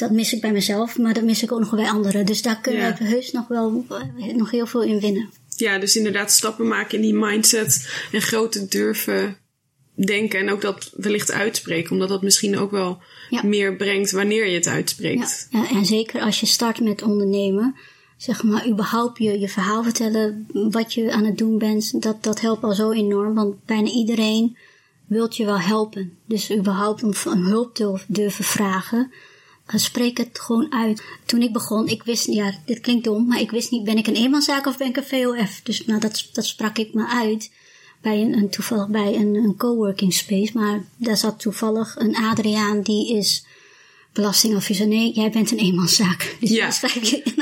dat mis ik bij mezelf, maar dat mis ik ook nog bij anderen. Dus daar kunnen Ja. we heus nog wel eh, nog heel veel in winnen. Ja, dus inderdaad stappen maken in die mindset en grote durven denken en ook dat wellicht uitspreken, omdat dat misschien ook wel Ja. meer brengt wanneer je het uitspreekt. ja, en zeker als je start met ondernemen, zeg maar, überhaupt je, je verhaal vertellen, wat je aan het doen bent, dat, dat helpt al zo enorm, want bijna iedereen wilt je wel helpen. Dus überhaupt om om hulp te durven vragen, spreek het gewoon uit. Toen ik begon, ik wist, ja, dit klinkt dom, maar ik wist niet, ben ik een eenmanszaak of ben ik een VOF? Dus nou, dat, dat sprak ik me uit bij een, een toevallig bij een, een coworking space, maar daar zat toevallig een Adriaan die is belastingadviseur. Nee, jij bent een eenmanszaak. Dus Ja.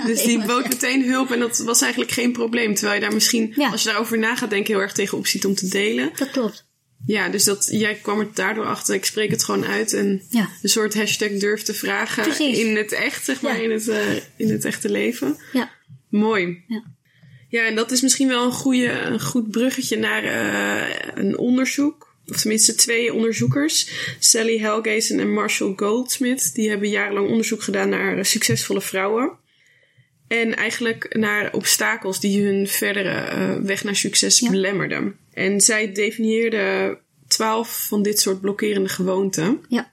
Dus die bood meteen hulp en dat was eigenlijk geen probleem. Terwijl je daar misschien, Ja. als je daarover na gaat denken, heel erg tegenop ziet om te delen. Dat klopt. Ja, dus dat, jij kwam er daardoor achter. Ik spreek het gewoon uit en Ja. een soort hashtag durf te vragen Precies. in het echt, zeg maar, Ja. in, het, eh, in het echte leven. Ja. Mooi. Ja. Ja, en dat is misschien wel een, goede, een goed bruggetje naar eh, een onderzoek. Of tenminste twee onderzoekers. Sally Helgesen en Marshall Goldsmith. Die hebben jarenlang onderzoek gedaan naar eh, succesvolle vrouwen. En eigenlijk naar obstakels die hun verdere weg naar succes belemmerden. En zij definieerden twaalf van dit soort blokkerende gewoonten. Ja.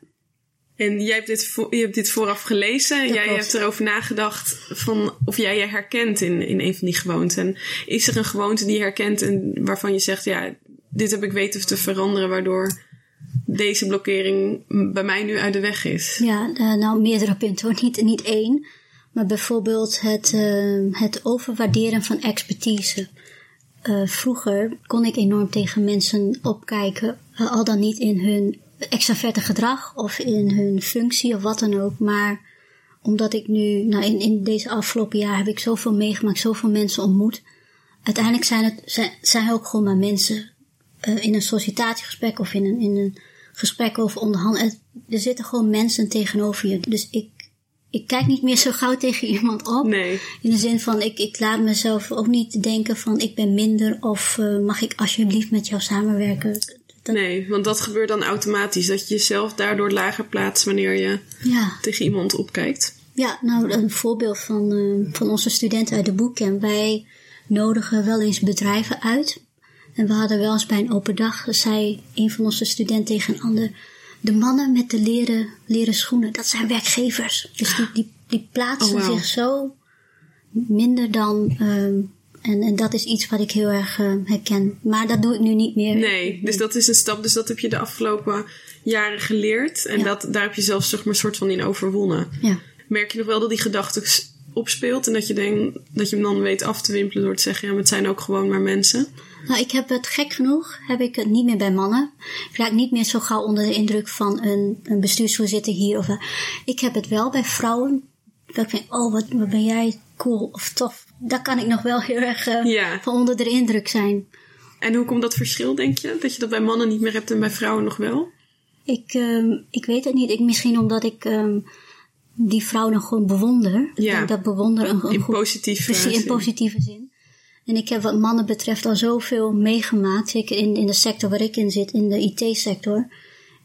En jij hebt dit, je hebt dit vooraf gelezen. En jij klopt. hebt erover nagedacht van of jij je herkent in, in een van die gewoonten. En is er een gewoonte die je herkent en waarvan je zegt, ja, dit heb ik weten te veranderen, waardoor deze blokkering bij mij nu uit de weg is. Ja, eh, nou meerdere punten hoor. Niet, niet één. Maar bijvoorbeeld het, eh, het overwaarderen van expertise. Eh, vroeger kon ik enorm tegen mensen opkijken. eh, al dan niet in hun extraverte gedrag of in hun functie of wat dan ook. Maar omdat ik nu, nou in, in deze afgelopen jaar heb ik zoveel meegemaakt, zoveel mensen ontmoet. Uiteindelijk zijn het zijn, ook gewoon maar mensen. eh, in een sollicitatiegesprek of in een, in een gesprek over onderhandelen. Er zitten gewoon mensen tegenover je. Dus ik, ik kijk niet meer zo gauw tegen iemand op. Nee, In de zin van, ik, ik laat mezelf ook niet denken van ik ben minder of eh, mag ik alsjeblieft met jou samenwerken. Dat, nee, want dat gebeurt dan automatisch. Dat je jezelf daardoor lager plaatst wanneer je Ja, tegen iemand opkijkt. ja, nou een voorbeeld van, eh, van onze studenten uit de bootcamp. Wij nodigen wel eens bedrijven uit. En we hadden wel eens bij een open dag, zei een van onze studenten tegen een ander, de mannen met de leren, leren schoenen, dat zijn werkgevers. Dus die, die, die plaatsen Oh, zich zo minder dan, ehm, en, en dat is iets wat ik heel erg eh, herken. Maar dat doe ik nu niet meer. Nee, dus dat is een stap. Dus dat heb je de afgelopen jaren geleerd. En Ja. dat, daar heb je zelfs zeg maar, soort van in overwonnen. Ja. merk je nog wel dat die gedachte opspeelt en dat je, denkt, dat je hem dan weet af te wimpelen door te zeggen: ja, maar het zijn ook gewoon maar mensen. Nou, ik heb het gek genoeg, heb ik het niet meer bij mannen. Ik raak niet meer zo gauw onder de indruk van een, een bestuursvoorzitter hier. Of, ik heb het wel bij vrouwen. Dat ik denk, oh, wat, wat ben jij cool of tof. Daar kan ik nog wel heel erg eh, Ja. van onder de indruk zijn. En hoe komt dat verschil, denk je? Dat je dat bij mannen niet meer hebt en bij vrouwen nog wel? Ik, ehm, ik weet het niet. Ik, misschien omdat ik ehm, die vrouw nog gewoon bewonder. Ja. Dat, dat bewonder een, een In goed- positieve Precies, in zin. positieve zin. En ik heb wat mannen betreft al zoveel meegemaakt. Zeker in, in de sector waar ik in zit, in de IT-sector.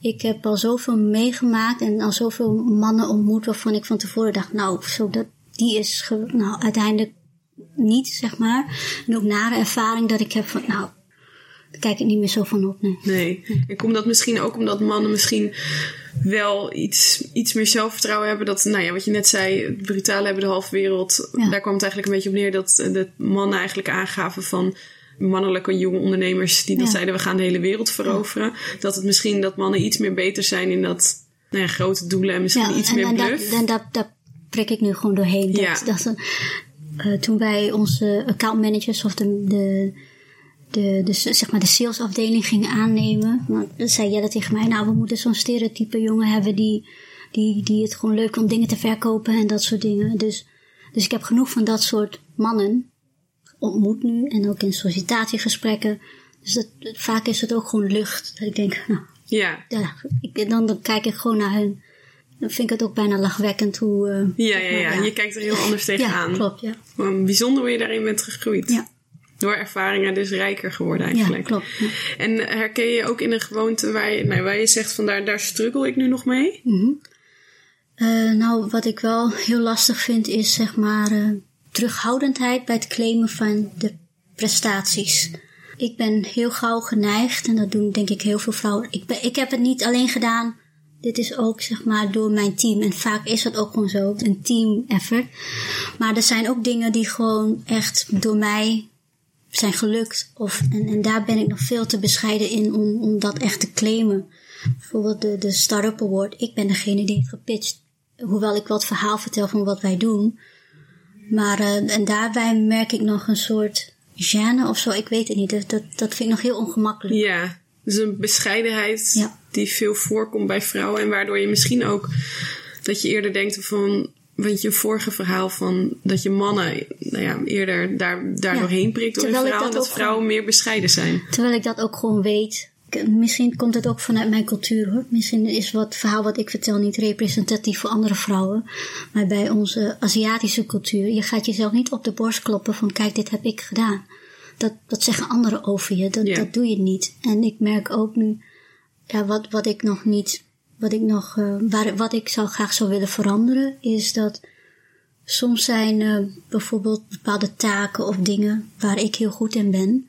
Ik heb al zoveel meegemaakt en al zoveel mannen ontmoet waarvan ik van tevoren dacht, nou, zo dat, die is nou, uiteindelijk niet, zeg maar. En ook nare ervaring dat ik heb van, nou, daar kijk ik niet meer zo van op. Nee. Nee. En komt dat misschien ook omdat mannen misschien wel iets, iets meer zelfvertrouwen hebben. Dat, nou ja, wat je net zei, brutaal hebben de halve wereld. Ja. Daar kwam het eigenlijk een beetje op neer dat de mannen eigenlijk aangaven van mannelijke jonge ondernemers die dat zeiden we gaan de hele wereld veroveren. Dat het misschien dat mannen iets meer beter zijn in dat nou ja, grote doelen en misschien iets en, meer en dat, bluff. dat, dat prik ik nu gewoon doorheen. Dat, dat, eh, toen wij onze account managers of de, de, de, de, zeg maar de salesafdeling gingen aannemen, nou, dan zei Jelle tegen mij, nou we moeten zo'n stereotype jongen hebben die, die, die het gewoon leuk om dingen te verkopen en dat soort dingen. Dus, dus ik heb genoeg van dat soort mannen ontmoet nu en ook in sollicitatiegesprekken. Dus dat, vaak is het ook gewoon lucht. Dat ik denk, nou, Ja. ja, ik, dan, dan kijk ik gewoon naar hun. Dan vind ik het ook bijna lachwekkend hoe... eh, Ja, ja, ja. Je kijkt er heel anders ja, tegenaan. klopt, ja. Maar Bijzonder hoe je daarin bent gegroeid. Ja, Door ervaringen dus rijker geworden ja eigenlijk. klopt. ja. En herken je ook in een gewoonte waar je, nou, waar je zegt van daar, daar struggle ik nu nog mee? Mhm. Eh, nou, wat ik wel heel lastig vind is zeg maar eh, terughoudendheid bij het claimen van de prestaties. Ik ben heel gauw geneigd, en dat doen denk ik heel veel vrouwen. Ik, ben, ik heb het niet alleen gedaan. Dit is ook zeg maar door mijn team. En vaak is dat ook gewoon zo, een team effort. Maar er zijn ook dingen die gewoon echt door mij zijn gelukt. Of, en, en daar ben ik nog veel te bescheiden in om, om dat echt te claimen. Bijvoorbeeld de, de Startup Award. Ik ben degene die heeft gepitcht. Hoewel ik wat verhaal vertel van wat wij doen. Maar eh, en daarbij merk ik nog een soort gêne of zo. Ik weet het niet. Dat, dat, dat vind ik nog heel ongemakkelijk. Ja, dus een bescheidenheid Ja. die veel voorkomt bij vrouwen. En waardoor je misschien ook dat je eerder denkt van. Want je vorige verhaal van dat je mannen nou ja, eerder daar, daar Ja. doorheen prikt door Terwijl verhaal. Dat vrouwen meer bescheiden zijn. Terwijl ik dat ook gewoon weet. Misschien komt het ook vanuit mijn cultuur hoor. Misschien is wat verhaal wat ik vertel niet representatief voor andere vrouwen. Maar bij onze Aziatische cultuur, je gaat jezelf niet op de borst kloppen van kijk, dit heb ik gedaan. Dat, dat zeggen anderen over je. Dat, Ja. dat doe je niet. En ik merk ook nu, ja, wat, wat ik nog niet, wat ik nog, eh, waar, wat ik zou graag zou willen veranderen, is dat soms zijn eh, bijvoorbeeld bepaalde taken of dingen waar ik heel goed in ben.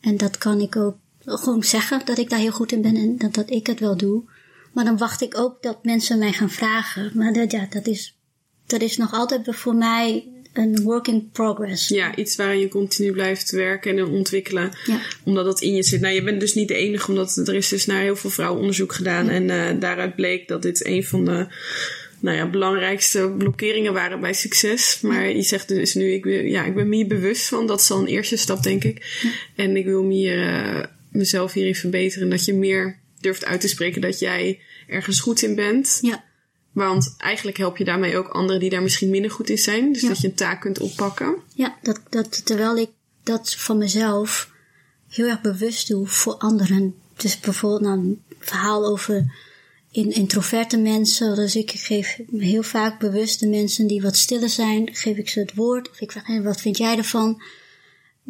En dat kan ik ook gewoon zeggen dat ik daar heel goed in ben en dat, dat ik het wel doe. Maar dan wacht ik ook dat mensen mij gaan vragen. Maar dat, ja, dat is, dat is nog altijd voor mij een work in progress. Ja, iets waarin je continu blijft werken en ontwikkelen. Ja. Omdat dat in je zit. Nou, je bent dus niet de enige, omdat er is dus naar heel veel vrouwen onderzoek gedaan. En eh, daaruit bleek dat dit een van de nou ja, belangrijkste blokkeringen waren bij succes. Maar je zegt dus nu, ik, wil, ja, ik ben me hier bewust van. Dat is al een eerste stap, denk ik. En ik wil me hier, eh, mezelf hierin verbeteren. Dat je meer durft uit te spreken dat jij ergens goed in bent. Ja, Want eigenlijk help je daarmee ook anderen die daar misschien minder goed in zijn. Dus Ja. dat je een taak kunt oppakken. ja dat, dat, terwijl ik dat van mezelf heel erg bewust doe voor anderen. Dus bijvoorbeeld nou, een verhaal over in, introverte mensen. Dus ik geef heel vaak bewust de mensen die wat stiller zijn, geef ik ze het woord. Of ik vraag, "Hé, wat vind jij ervan?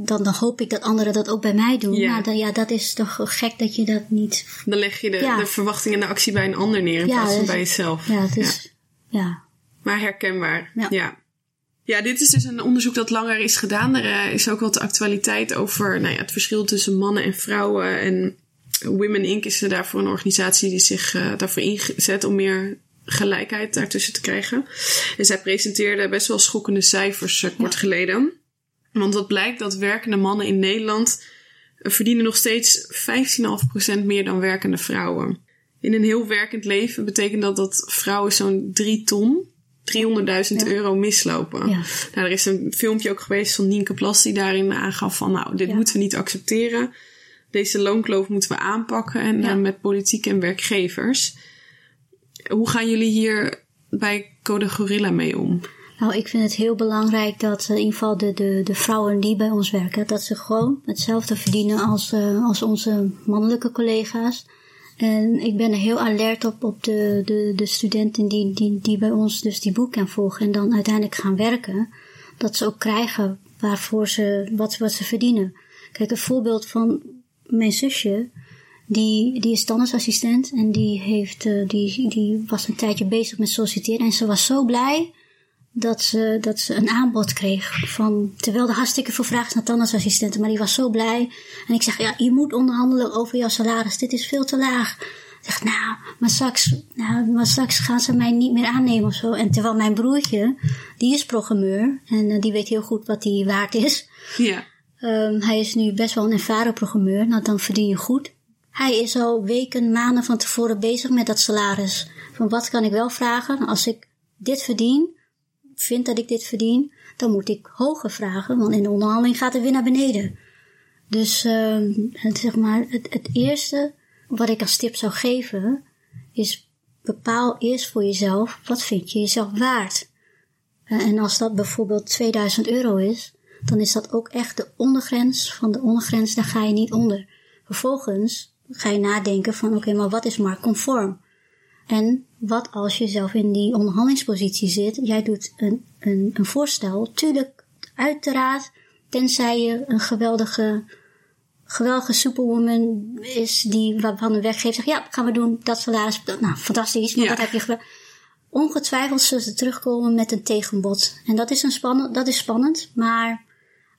Dan, dan hoop ik dat anderen dat ook bij mij doen. Ja. Maar dan, ja, dat is toch gek dat je dat niet... Dan leg je de, Ja. de verwachting en de actie bij een ander neer in Ja, plaats van dus- bij jezelf. Ja, het is... Ja, Maar herkenbaar. Ja. Ja. dit is dus een onderzoek dat langer is gedaan. Er eh, is ook wat actualiteit over nou ja, het verschil tussen mannen en vrouwen. En Women Inc. is er daarvoor een organisatie die zich eh, daarvoor inzet om meer gelijkheid daartussen te krijgen. En zij presenteerde best wel schokkende cijfers eh, kort geleden. Want wat blijkt dat werkende mannen in Nederland verdienen nog steeds 15,5% meer dan werkende vrouwen. In een heel werkend leven betekent dat dat vrouwen zo'n 3 ton, 300.000 euro mislopen. Ja. Nou, er is een filmpje ook geweest van Nienke Plas die daarin aangaf van nou, dit Ja. moeten we niet accepteren. Deze loonkloof moeten we aanpakken en eh, met politiek en werkgevers. Hoe gaan jullie hier bij Code Gorilla mee om? Nou, ik vind het heel belangrijk dat eh, in ieder geval de, de, de vrouwen die bij ons werken, dat ze gewoon hetzelfde verdienen als, eh, als onze mannelijke collega's. En ik ben er heel alert op, op de, de, de studenten die, die, die bij ons dus die bootcamp volgen en dan uiteindelijk gaan werken. Dat ze ook krijgen waarvoor ze, wat, wat ze verdienen. Kijk, een voorbeeld van mijn zusje, die, die is tandartsassistent en die, heeft, eh, die, die was een tijdje bezig met solliciteren en ze was zo blij dat ze, dat ze een aanbod kreeg. Van, terwijl de hartstikke veel vraag is naar tandartsassistenten, maar die was zo blij. En ik zeg, ja, je moet onderhandelen over jouw salaris. Dit is veel te laag. Ik zeg, nou, maar straks, nou, maar straks gaan ze mij niet meer aannemen of zo. En terwijl mijn broertje, die is programmeur. En uh, die weet heel goed wat die waard is. Ja. Um, hij is nu best wel een ervaren programmeur. Nou, dan verdien je goed. Hij is al weken, maanden van tevoren bezig met dat salaris. Van wat kan ik wel vragen? Als ik dit verdien, vind dat ik dit verdien, dan moet ik hoger vragen, want in de onderhandeling gaat het weer naar beneden. Dus uh, het, zeg maar, het, het eerste wat ik als tip zou geven, is bepaal eerst voor jezelf, wat vind je jezelf waard? Uh, en als dat bijvoorbeeld 2000 euro is, dan is dat ook echt de ondergrens van de ondergrens, daar ga je niet onder. Vervolgens ga je nadenken van, oké, maar wat is marktconform? En wat als je zelf in die onderhandelingspositie zit, jij doet een, een, een voorstel, tuurlijk, uiteraard, tenzij je een geweldige, geweldige superwoman is die waarvan de werkgever zegt, ja, gaan we doen, dat salaris, nou, fantastisch, maar ja. dat heb je gedaan. Ongetwijfeld zullen ze terugkomen met een tegenbod. En dat is, een spannend, dat is spannend, maar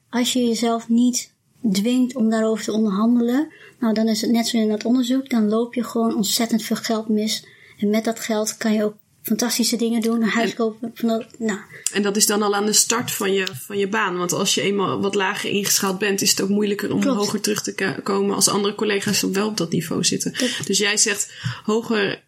als je jezelf niet dwingt om daarover te onderhandelen, nou dan is het net zo in dat onderzoek, dan loop je gewoon ontzettend veel geld mis en met dat geld kan je ook fantastische dingen doen, een huis kopen. Van nou. En dat is dan al aan de start van je, van je baan. Want als je eenmaal wat lager ingeschaald bent, is het ook moeilijker om Klopt. hoger terug te komen als andere collega's wel op dat niveau zitten. Dus jij zegt hoger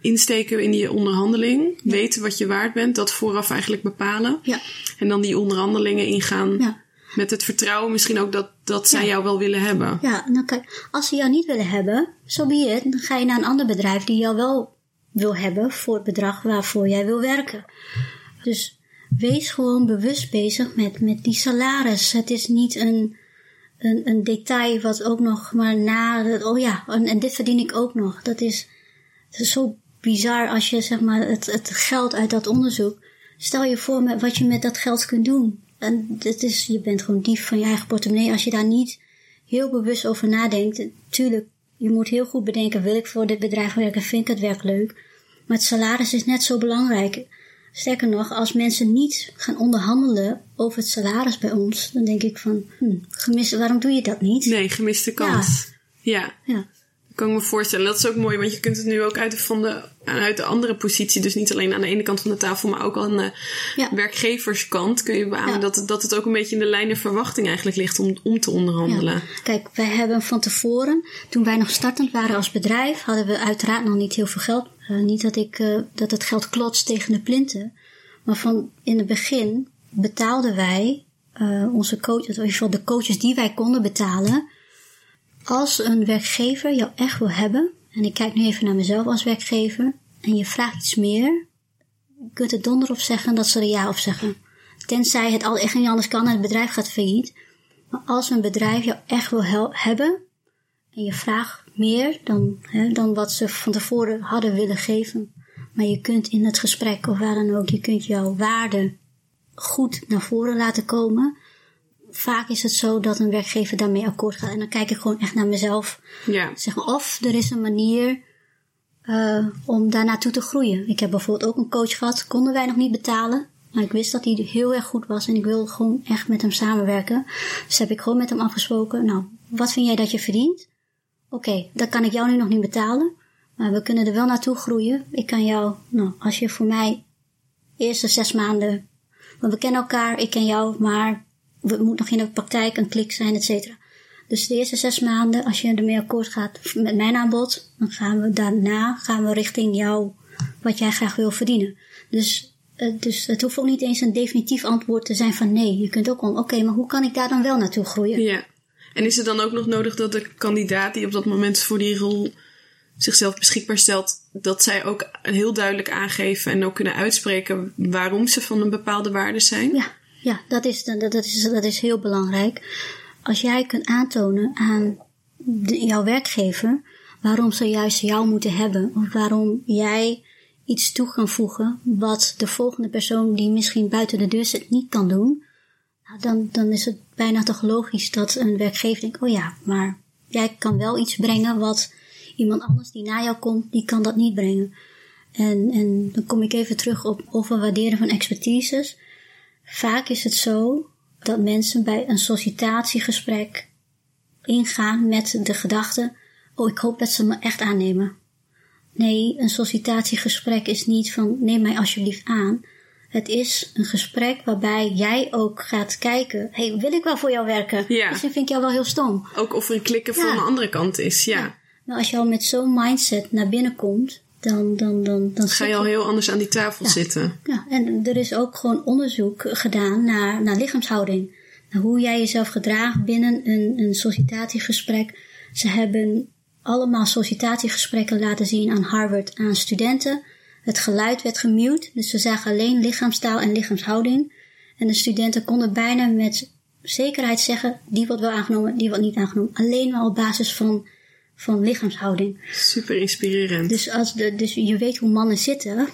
insteken in die onderhandeling, ja. weten wat je waard bent, dat vooraf eigenlijk bepalen. Ja. En dan die onderhandelingen ingaan. Ja. Met het vertrouwen misschien ook dat, dat zij jou wel willen hebben. Ja, nou kijk, als ze jou niet willen hebben, zo so be it. Dan ga je naar een ander bedrijf die jou wel wil hebben voor het bedrag waarvoor jij wil werken. Dus wees gewoon bewust bezig met, met die salaris. Het is niet een, een, een detail wat ook nog maar na. Oh ja, en, en dit verdien ik ook nog. Dat is, dat is zo bizar als je zeg maar het, het geld uit dat onderzoek. Stel je voor met wat je met dat geld kunt doen. En dit is, je bent gewoon dief van je eigen portemonnee als je daar niet heel bewust over nadenkt. Tuurlijk, je moet heel goed bedenken, wil ik voor dit bedrijf werken, vind ik het werk leuk? Maar het salaris is net zo belangrijk. Sterker nog, als mensen niet gaan onderhandelen over het salaris bij ons, dan denk ik van, hm, gemis, waarom doe je dat niet? Nee, gemiste kans. Ja. ja kan ik me voorstellen. Dat is ook mooi, want je kunt het nu ook uit de, van de, uit de andere positie, dus niet alleen aan de ene kant van de tafel, maar ook aan de ja. werkgeverskant, kun je beamen ja. dat, het, dat het ook een beetje in de lijn der verwachting eigenlijk ligt om, om te onderhandelen. Ja. Kijk, wij hebben van tevoren, toen wij nog startend waren als bedrijf, hadden we uiteraard nog niet heel veel geld. Uh, niet dat, ik, uh, dat het geld klotst tegen de plinten, maar van in het begin betaalden wij uh, onze coaches, in ieder geval de coaches die wij konden betalen, als een werkgever jou echt wil hebben, en ik kijk nu even naar mezelf als werkgever, en je vraagt iets meer, je kunt er donder op zeggen dat ze er ja op zeggen. Tenzij het al echt niet anders kan en het bedrijf gaat failliet. Maar als een bedrijf jou echt wil hebben, en je vraagt meer dan, hè, dan wat ze van tevoren hadden willen geven, maar je kunt in het gesprek of waar dan ook, je kunt jouw waarde goed naar voren laten komen, vaak is het zo dat een werkgever daarmee akkoord gaat. En dan kijk ik gewoon echt naar mezelf. Ja. Zeg maar, of er is een manier uh, om daar naartoe te groeien. Ik heb bijvoorbeeld ook een coach gehad, konden wij nog niet betalen. Maar ik wist dat hij heel erg goed was en ik wilde gewoon echt met hem samenwerken. Dus heb ik gewoon met hem afgesproken. Nou, wat vind jij dat je verdient? Oké, okay, dat kan ik jou nu nog niet betalen. Maar we kunnen er wel naartoe groeien. Ik kan jou, nou, als je voor mij eerste zes maanden. Want we kennen elkaar, ik ken jou, maar het moet nog in de praktijk een klik zijn, et cetera. Dus de eerste zes maanden, als je ermee akkoord gaat met mijn aanbod, dan gaan we daarna gaan we richting jou, wat jij graag wil verdienen. Dus, uh, dus het hoeft ook niet eens een definitief antwoord te zijn van nee. Je kunt ook al, oké, okay, maar hoe kan ik daar dan wel naartoe groeien? Ja. En is het dan ook nog nodig dat de kandidaat die op dat moment voor die rol zichzelf beschikbaar stelt, dat zij ook heel duidelijk aangeven en ook kunnen uitspreken waarom ze van een bepaalde waarde zijn? Ja, ja, dat is, dat, is, dat is heel belangrijk. Als jij kunt aantonen aan jouw werkgever waarom ze juist jou moeten hebben, of waarom jij iets toe kan voegen wat de volgende persoon die misschien buiten de deur zit niet kan doen, nou, dan, dan is het bijna toch logisch dat een werkgever denkt, oh ja, maar jij kan wel iets brengen wat iemand anders die na jou komt, die kan dat niet brengen. En, en dan kom ik even terug op over waarderen van expertises. Vaak is het zo dat mensen bij een sollicitatiegesprek ingaan met de gedachte: Oh, ik hoop dat ze me echt aannemen. Nee, een sollicitatiegesprek is niet van neem mij alsjeblieft aan. Het is een gesprek waarbij jij ook gaat kijken: hey, wil ik wel voor jou werken? Ja. Misschien vind ik jou wel heel stom. Ook of er een klikken van Ja. de andere kant is. Ja. Maar als je al met zo'n mindset naar binnen komt, dan, dan, dan, dan Ga je al heel anders aan die tafel Ja. zitten. Ja, en er is ook gewoon onderzoek gedaan naar, naar lichaamshouding. Naar hoe jij jezelf gedraagt binnen een, een sollicitatiegesprek. Ze hebben allemaal sollicitatiegesprekken laten zien aan Harvard aan studenten. Het geluid werd gemute, dus ze zagen alleen lichaamstaal en lichaamshouding. En de studenten konden bijna met zekerheid zeggen, die wordt wel aangenomen, die wordt niet aangenomen. Alleen maar op basis van, van lichaamshouding. Super inspirerend. Dus, als de, dus je weet hoe mannen zitten.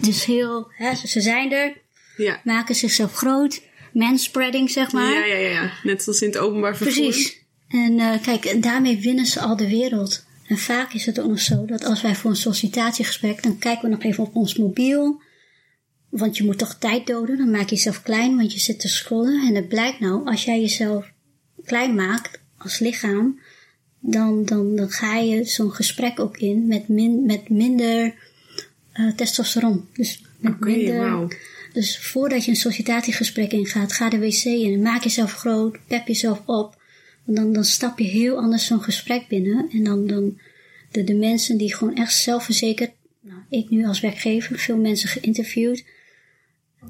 Dus heel, hè, ze zijn er, ja. maken zichzelf groot. Manspreading, zeg maar. Ja, ja, ja, ja. Net als in het openbaar vervoer. Precies. En eh, kijk, daarmee winnen ze al de wereld. En vaak is het ook nog zo dat als wij voor een sollicitatiegesprek, dan kijken we nog even op ons mobiel. Want je moet toch tijd doden. Dan maak je jezelf klein, want je zit te scrollen. En het blijkt nou, als jij jezelf klein maakt als lichaam, dan, dan, dan ga je zo'n gesprek ook in met, min, met minder eh, testosteron. Dus met minder. Dus voordat je een sollicitatiegesprek ingaat, ga de wc in. Maak jezelf groot, pep jezelf op. Want dan, dan stap je heel anders zo'n gesprek binnen. En dan, dan de, de mensen die gewoon echt zelfverzekerd, nou, ik nu als werkgever, veel mensen geïnterviewd,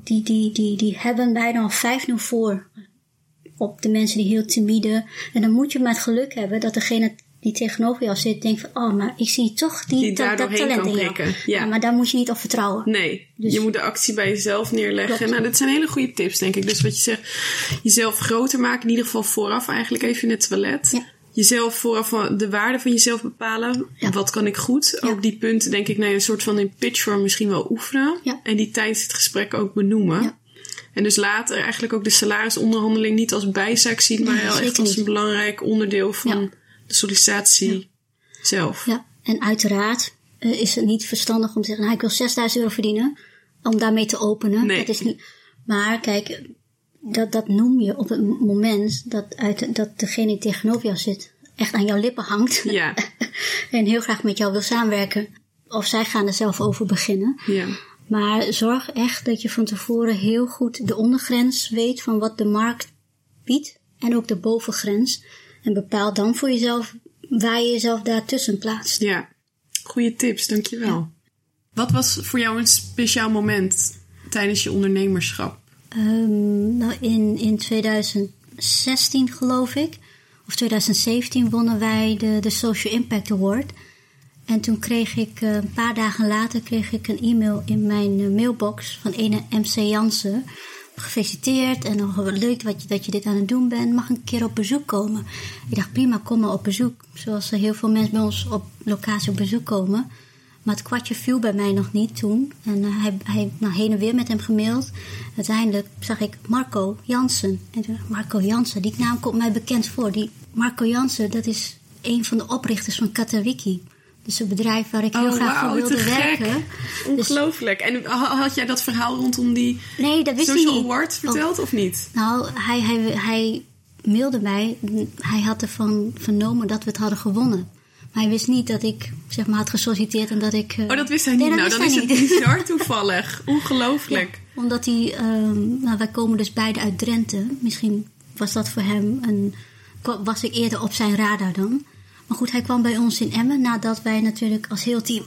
die, die, die, die hebben bijna al 5-0 voor op de mensen die heel timide. En dan moet je maar het geluk hebben dat degene die tegenover jou zit, denkt van, oh, maar ik zie toch die, Die dat, talent in jou. ja. maar daar moet je niet op vertrouwen. Nee, Dus- je moet de actie bij jezelf neerleggen. Klopt. Nou, dat zijn hele goede tips, denk ik. Dus wat je zegt, jezelf groter maken. In ieder geval vooraf eigenlijk even in het toilet. Ja. Jezelf vooraf de waarde van jezelf bepalen. Ja. Wat kan ik goed? Ja. Ook die punten, denk ik, nee, een soort van in pitchvorm misschien wel oefenen. Ja. En die tijdens het gesprek ook benoemen. En dus later eigenlijk ook de salarisonderhandeling niet als bijzaak zien, maar heel echt als een belangrijk onderdeel van Ja. de sollicitatie zelf. Ja, en uiteraard eh, is het niet verstandig om te zeggen, nou, ik wil 6000 euro verdienen, om daarmee te openen. Nee. Dat is niet. Maar kijk, dat, dat noem je op het moment dat, uit, dat degene die tegenover jou zit echt aan jouw lippen hangt Ja, en heel graag met jou wil samenwerken. Of zij gaan er zelf over beginnen. ja. Maar zorg echt dat je van tevoren heel goed de ondergrens weet van wat de markt biedt en ook de bovengrens. En bepaal dan voor jezelf waar je jezelf daartussen plaatst. Ja, goede tips, dankjewel. Wat was voor jou een speciaal moment tijdens je ondernemerschap? Ehm, nou, in, in 2016 geloof ik, of 2017 wonnen wij de, de Social Impact Award. En toen kreeg ik, eh, een paar dagen later, kreeg ik een e-mail in mijn eh, mailbox van ene MC Jansen. Gefeliciteerd en nog leuk wat je, dat je dit aan het doen bent. Mag een keer op bezoek komen? Ik dacht, prima, kom maar op bezoek. Zoals er heel veel mensen bij ons op locatie op bezoek komen. Maar het kwartje viel bij mij nog niet toen. En eh, hij, hij nou, heen en weer met hem gemaild. Uiteindelijk zag ik Marco Jansen. En toen Marco Jansen, die naam komt mij bekend voor. Die Marco Jansen, dat is een van de oprichters van Katawiki. Dus een bedrijf waar ik heel graag voor Oh, wauw, te wilde werken. Dus, Ongelooflijk. En ha- had jij dat verhaal rondom die nee, dat wist hij Social niet. Award verteld of niet? Nou, hij, hij, hij mailde mij. Hij had ervan vernomen dat we het hadden gewonnen. Maar hij wist niet dat ik zeg maar, had gesolliciteerd en dat ik... eh, Oh, dat wist hij niet. nou, dan is hij het niet. bizar toevallig. Ongelooflijk. Omdat hij, ehm, nou, wij komen dus beide uit Drenthe. Misschien was dat voor hem een, was ik eerder op zijn radar dan. Maar goed, hij kwam bij ons in Emmen nadat wij natuurlijk als heel team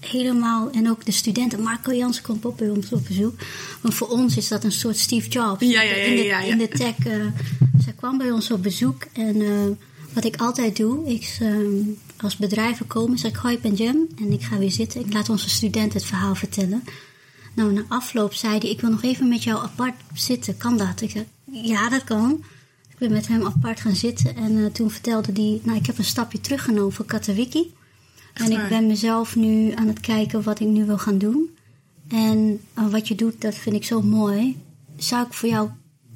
helemaal, en ook de studenten, Marco Jansen komt op bij ons op bezoek. Want voor ons is dat een soort Steve Jobs. Ja, ja, ja, in, de, in de tech. eh, zij kwam bij ons op bezoek en eh, wat ik altijd doe, ik, ehm, als bedrijven komen, zeg ik, hoi, ik ben Jem en ik ga weer zitten. Ik laat onze studenten het verhaal vertellen. Nou, na afloop zei hij, ik wil nog even met jou apart zitten. Kan dat? Ik zei, ja, dat kan. Ben met hem apart gaan zitten en eh, toen vertelde hij, nou, ik heb een stapje teruggenomen voor Katawiki. En ik ben mezelf nu aan het kijken wat ik nu wil gaan doen. En eh, wat je doet, dat vind ik zo mooi. Zou ik voor jou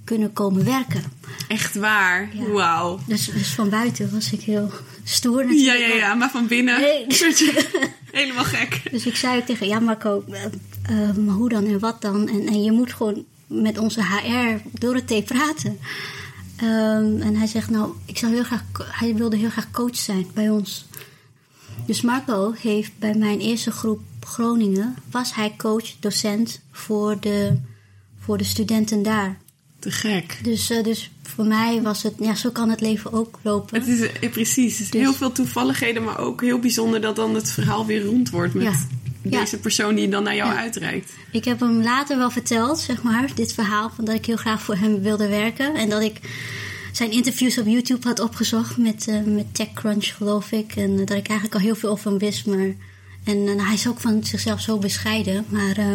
kunnen komen werken? Echt waar. Ja. Wauw. Dus, dus van buiten was ik heel stoer Ja, natuurlijk. ja, ja. Maar van binnen... Nee. Helemaal gek. Dus ik zei ook tegen ja Marco, uh, maar hoe dan en wat dan? En, en je moet gewoon met onze HR door het thee praten. Um, en hij zegt nou, ik zou heel graag, hij wilde heel graag coach zijn bij ons. Dus Marco heeft bij mijn eerste groep Groningen, was hij coach, docent voor de, voor de studenten daar. Te gek. Dus, uh, dus voor mij was het, ja, zo kan het leven ook lopen. Het is eh, precies, het is dus, heel veel toevalligheden, maar ook heel bijzonder dat dan het verhaal weer rond wordt met ja, deze persoon die dan naar jou ja. uitreikt. Ik heb hem later wel verteld, zeg maar, dit verhaal, van dat ik heel graag voor hem wilde werken en dat ik zijn interviews op YouTube had opgezocht met, uh, met TechCrunch, geloof ik. En dat ik eigenlijk al heel veel over hem wist. Maar, en uh, hij is ook van zichzelf zo bescheiden. Maar uh,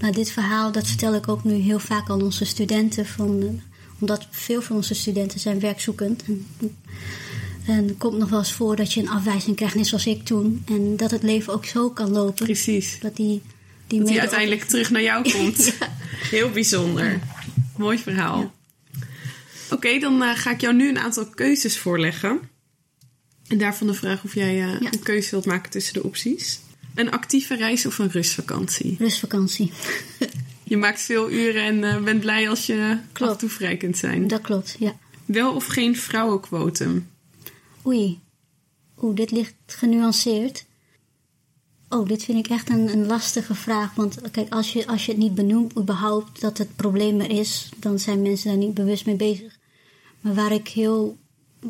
nou, dit verhaal, dat vertel ik ook nu heel vaak aan onze studenten. Van, omdat veel van onze studenten zijn werkzoekend. En, en het komt nog wel eens voor dat je een afwijzing krijgt, net zoals ik toen. En dat het leven ook zo kan lopen. Precies. Dat die, die dat hij uiteindelijk op... terug naar jou komt. ja. Heel bijzonder. Ja. Mooi verhaal. Ja. Oké, okay, dan uh, ga ik jou nu een aantal keuzes voorleggen. En daarvan de vraag of jij uh, ja. een keuze wilt maken tussen de opties. Een actieve reis of een rustvakantie? Rustvakantie. je maakt veel uren en uh, bent blij als je klopt. af en toe vrij kunt zijn. Dat klopt, ja. Wel of geen vrouwenquotum? Oei. Oeh, dit ligt genuanceerd. Oh, dit vind ik echt een, een lastige vraag. Want kijk, als je, als je het niet benoemt, überhaupt dat het probleem er is, dan zijn mensen daar niet bewust mee bezig. Maar waar ik heel.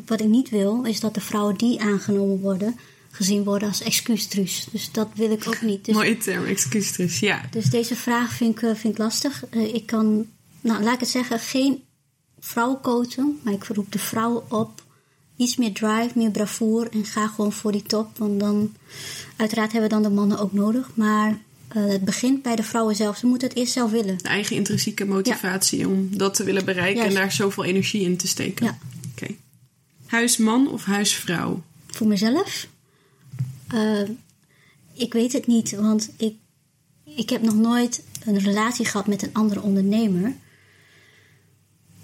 Wat ik niet wil, is dat de vrouwen die aangenomen worden, gezien worden als excuustruus. Dus dat wil ik ook niet. Dus, Mooie term, excuustruus, ja. Dus deze vraag vind ik, vind ik lastig. Uh, ik kan, nou laat ik het zeggen, geen vrouw coachen, maar ik roep de vrouwen op iets meer drive, meer bravoure en ga gewoon voor die top. Want dan, uiteraard hebben we dan de mannen ook nodig, maar uh, het begint bij de vrouwen zelf. Ze moeten het eerst zelf willen. De eigen intrinsieke motivatie ja. om dat te willen bereiken Juist. en daar zoveel energie in te steken. Ja. Oké. Okay. Huisman of huisvrouw? Voor mezelf? Uh, ik weet het niet, want ik, ik heb nog nooit een relatie gehad met een andere ondernemer.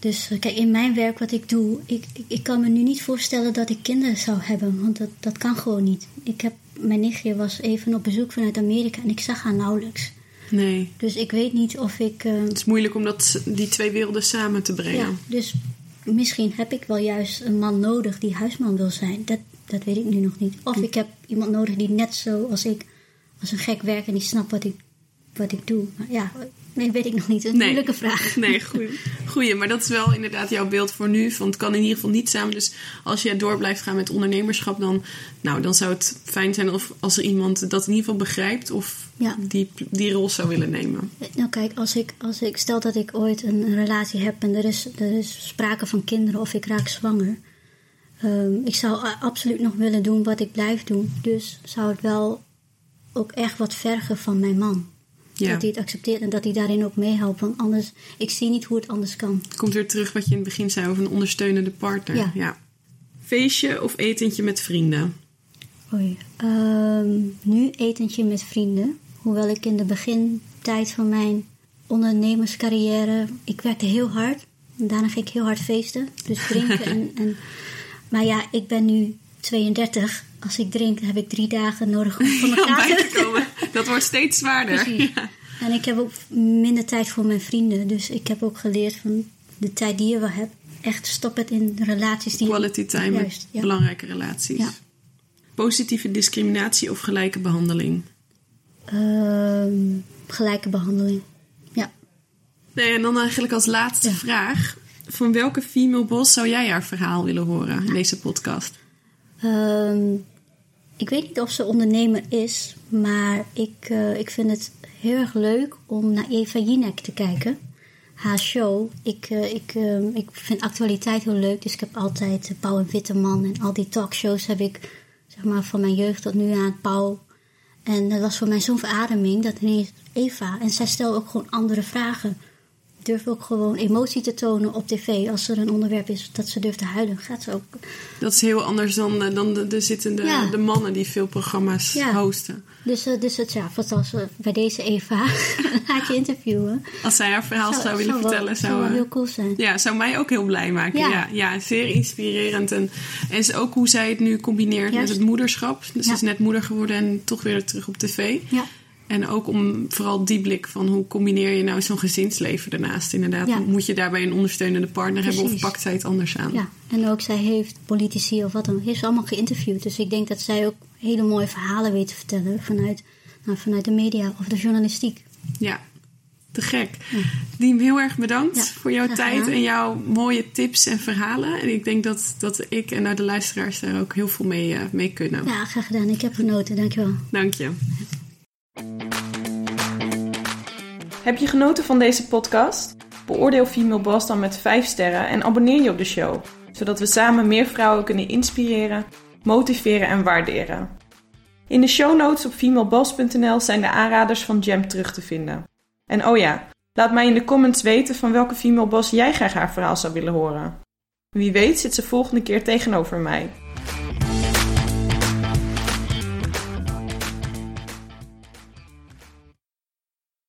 Dus kijk, in mijn werk wat ik doe, ik, ik, ik, kan me nu niet voorstellen dat ik kinderen zou hebben, want dat, dat kan gewoon niet. Ik heb, mijn nichtje was even op bezoek vanuit Amerika en ik zag haar nauwelijks. Nee. Dus ik weet niet of ik. Uh, het is moeilijk om dat, die twee werelden samen te brengen. Ja, dus misschien heb ik wel juist een man nodig die huisman wil zijn. Dat, dat weet ik nu nog niet. Of ik heb iemand nodig die net zo als ik, als een gek werkt en die snapt wat ik, wat ik doe. Maar ja, Nee, weet ik nog niet. Een nee. moeilijke vraag. Nee, goeie. goeie. Maar dat is wel inderdaad jouw beeld voor nu. Van het kan in ieder geval niet samen. Dus als je door blijft gaan met ondernemerschap, dan, nou, dan zou het fijn zijn of als er iemand dat in ieder geval begrijpt of ja. die, die rol zou willen nemen. Nou, kijk, als ik, als ik stel dat ik ooit een, een relatie heb en er is, er is sprake van kinderen of ik raak zwanger. Um, ik zou absoluut nog willen doen wat ik blijf doen. Dus zou het wel ook echt wat vergen van mijn man. Ja. Dat hij het accepteert en dat hij daarin ook meehelpt. Want anders, ik zie niet hoe het anders kan. Het komt weer terug wat je in het begin zei over een ondersteunende partner. Ja. ja. Feestje of etentje met vrienden? Oei. Um, nu etentje met vrienden. Hoewel ik in de begintijd van mijn ondernemerscarrière... Ik werkte heel hard. En daarna ging ik heel hard feesten. Dus drinken en, en... Maar ja, ik ben nu 32 als ik drink, heb ik drie dagen nodig om van elkaar ja, te komen. Dat wordt steeds zwaarder. Ja. En ik heb ook minder tijd voor mijn vrienden. Dus ik heb ook geleerd van de tijd die je wel hebt. Echt stop het in relaties die Quality time, Juist, ja. belangrijke relaties. Ja. Positieve discriminatie of gelijke behandeling? Um, gelijke behandeling, ja. Nee, en dan eigenlijk als laatste vraag. Van welke female boss zou jij haar verhaal willen horen in deze podcast? Um, ik weet niet of ze ondernemer is, maar ik, uh, ik vind het heel erg leuk om naar Eva Jinek te kijken. Haar show. Ik, uh, ik, uh, ik vind actualiteit heel leuk, dus ik heb altijd Pauw en Witteman en al die talkshows heb ik zeg maar, van mijn jeugd tot nu aan Pauw. En dat was voor mij zo'n verademing dat ineens Eva, en zij stelde ook gewoon andere vragen durft ook gewoon emotie te tonen op tv. Als er een onderwerp is dat ze durft te huilen, gaat ze ook. Dat is heel anders dan, eh, dan de, de zittende Ja. de mannen die veel programma's Ja. hosten. Dus, eh, dus het, ja, als we bij deze Eva laat je interviewen. Als zij haar verhaal zou, willen vertellen, zou zou, wel eh, heel cool zijn. Ja, zou mij ook heel blij maken. Ja, Ja. ja, zeer inspirerend. En, en is ook hoe zij het nu combineert Juist. met het moederschap. Dus ze is net moeder geworden en toch weer terug op tv. Ja, En ook om vooral die blik van hoe combineer je nou zo'n gezinsleven daarnaast. Inderdaad, Ja. moet je daarbij een ondersteunende partner hebben of pakt zij het anders aan? ja, en ook zij heeft politici of wat dan heeft ze allemaal geïnterviewd. Dus ik denk dat zij ook hele mooie verhalen weet te vertellen vanuit, nou, vanuit de media of de journalistiek. Ja, te gek. Diem, heel erg bedankt Ja, voor jouw tijd en jouw mooie tips en verhalen. En ik denk dat, dat ik en nou de luisteraars daar ook heel veel mee, eh, mee kunnen. Ja, graag gedaan. Ik heb genoten, dankjewel. Dank je. Heb je genoten van deze podcast? Beoordeel Female Boss dan met 5 sterren en abonneer je op de show, zodat we samen meer vrouwen kunnen inspireren, motiveren en waarderen. In de show notes op femaleboss.nl zijn de aanraders van Jam terug te vinden. En oh ja, laat mij in de comments weten van welke female boss jij graag haar verhaal zou willen horen. Wie weet zit ze volgende keer tegenover mij.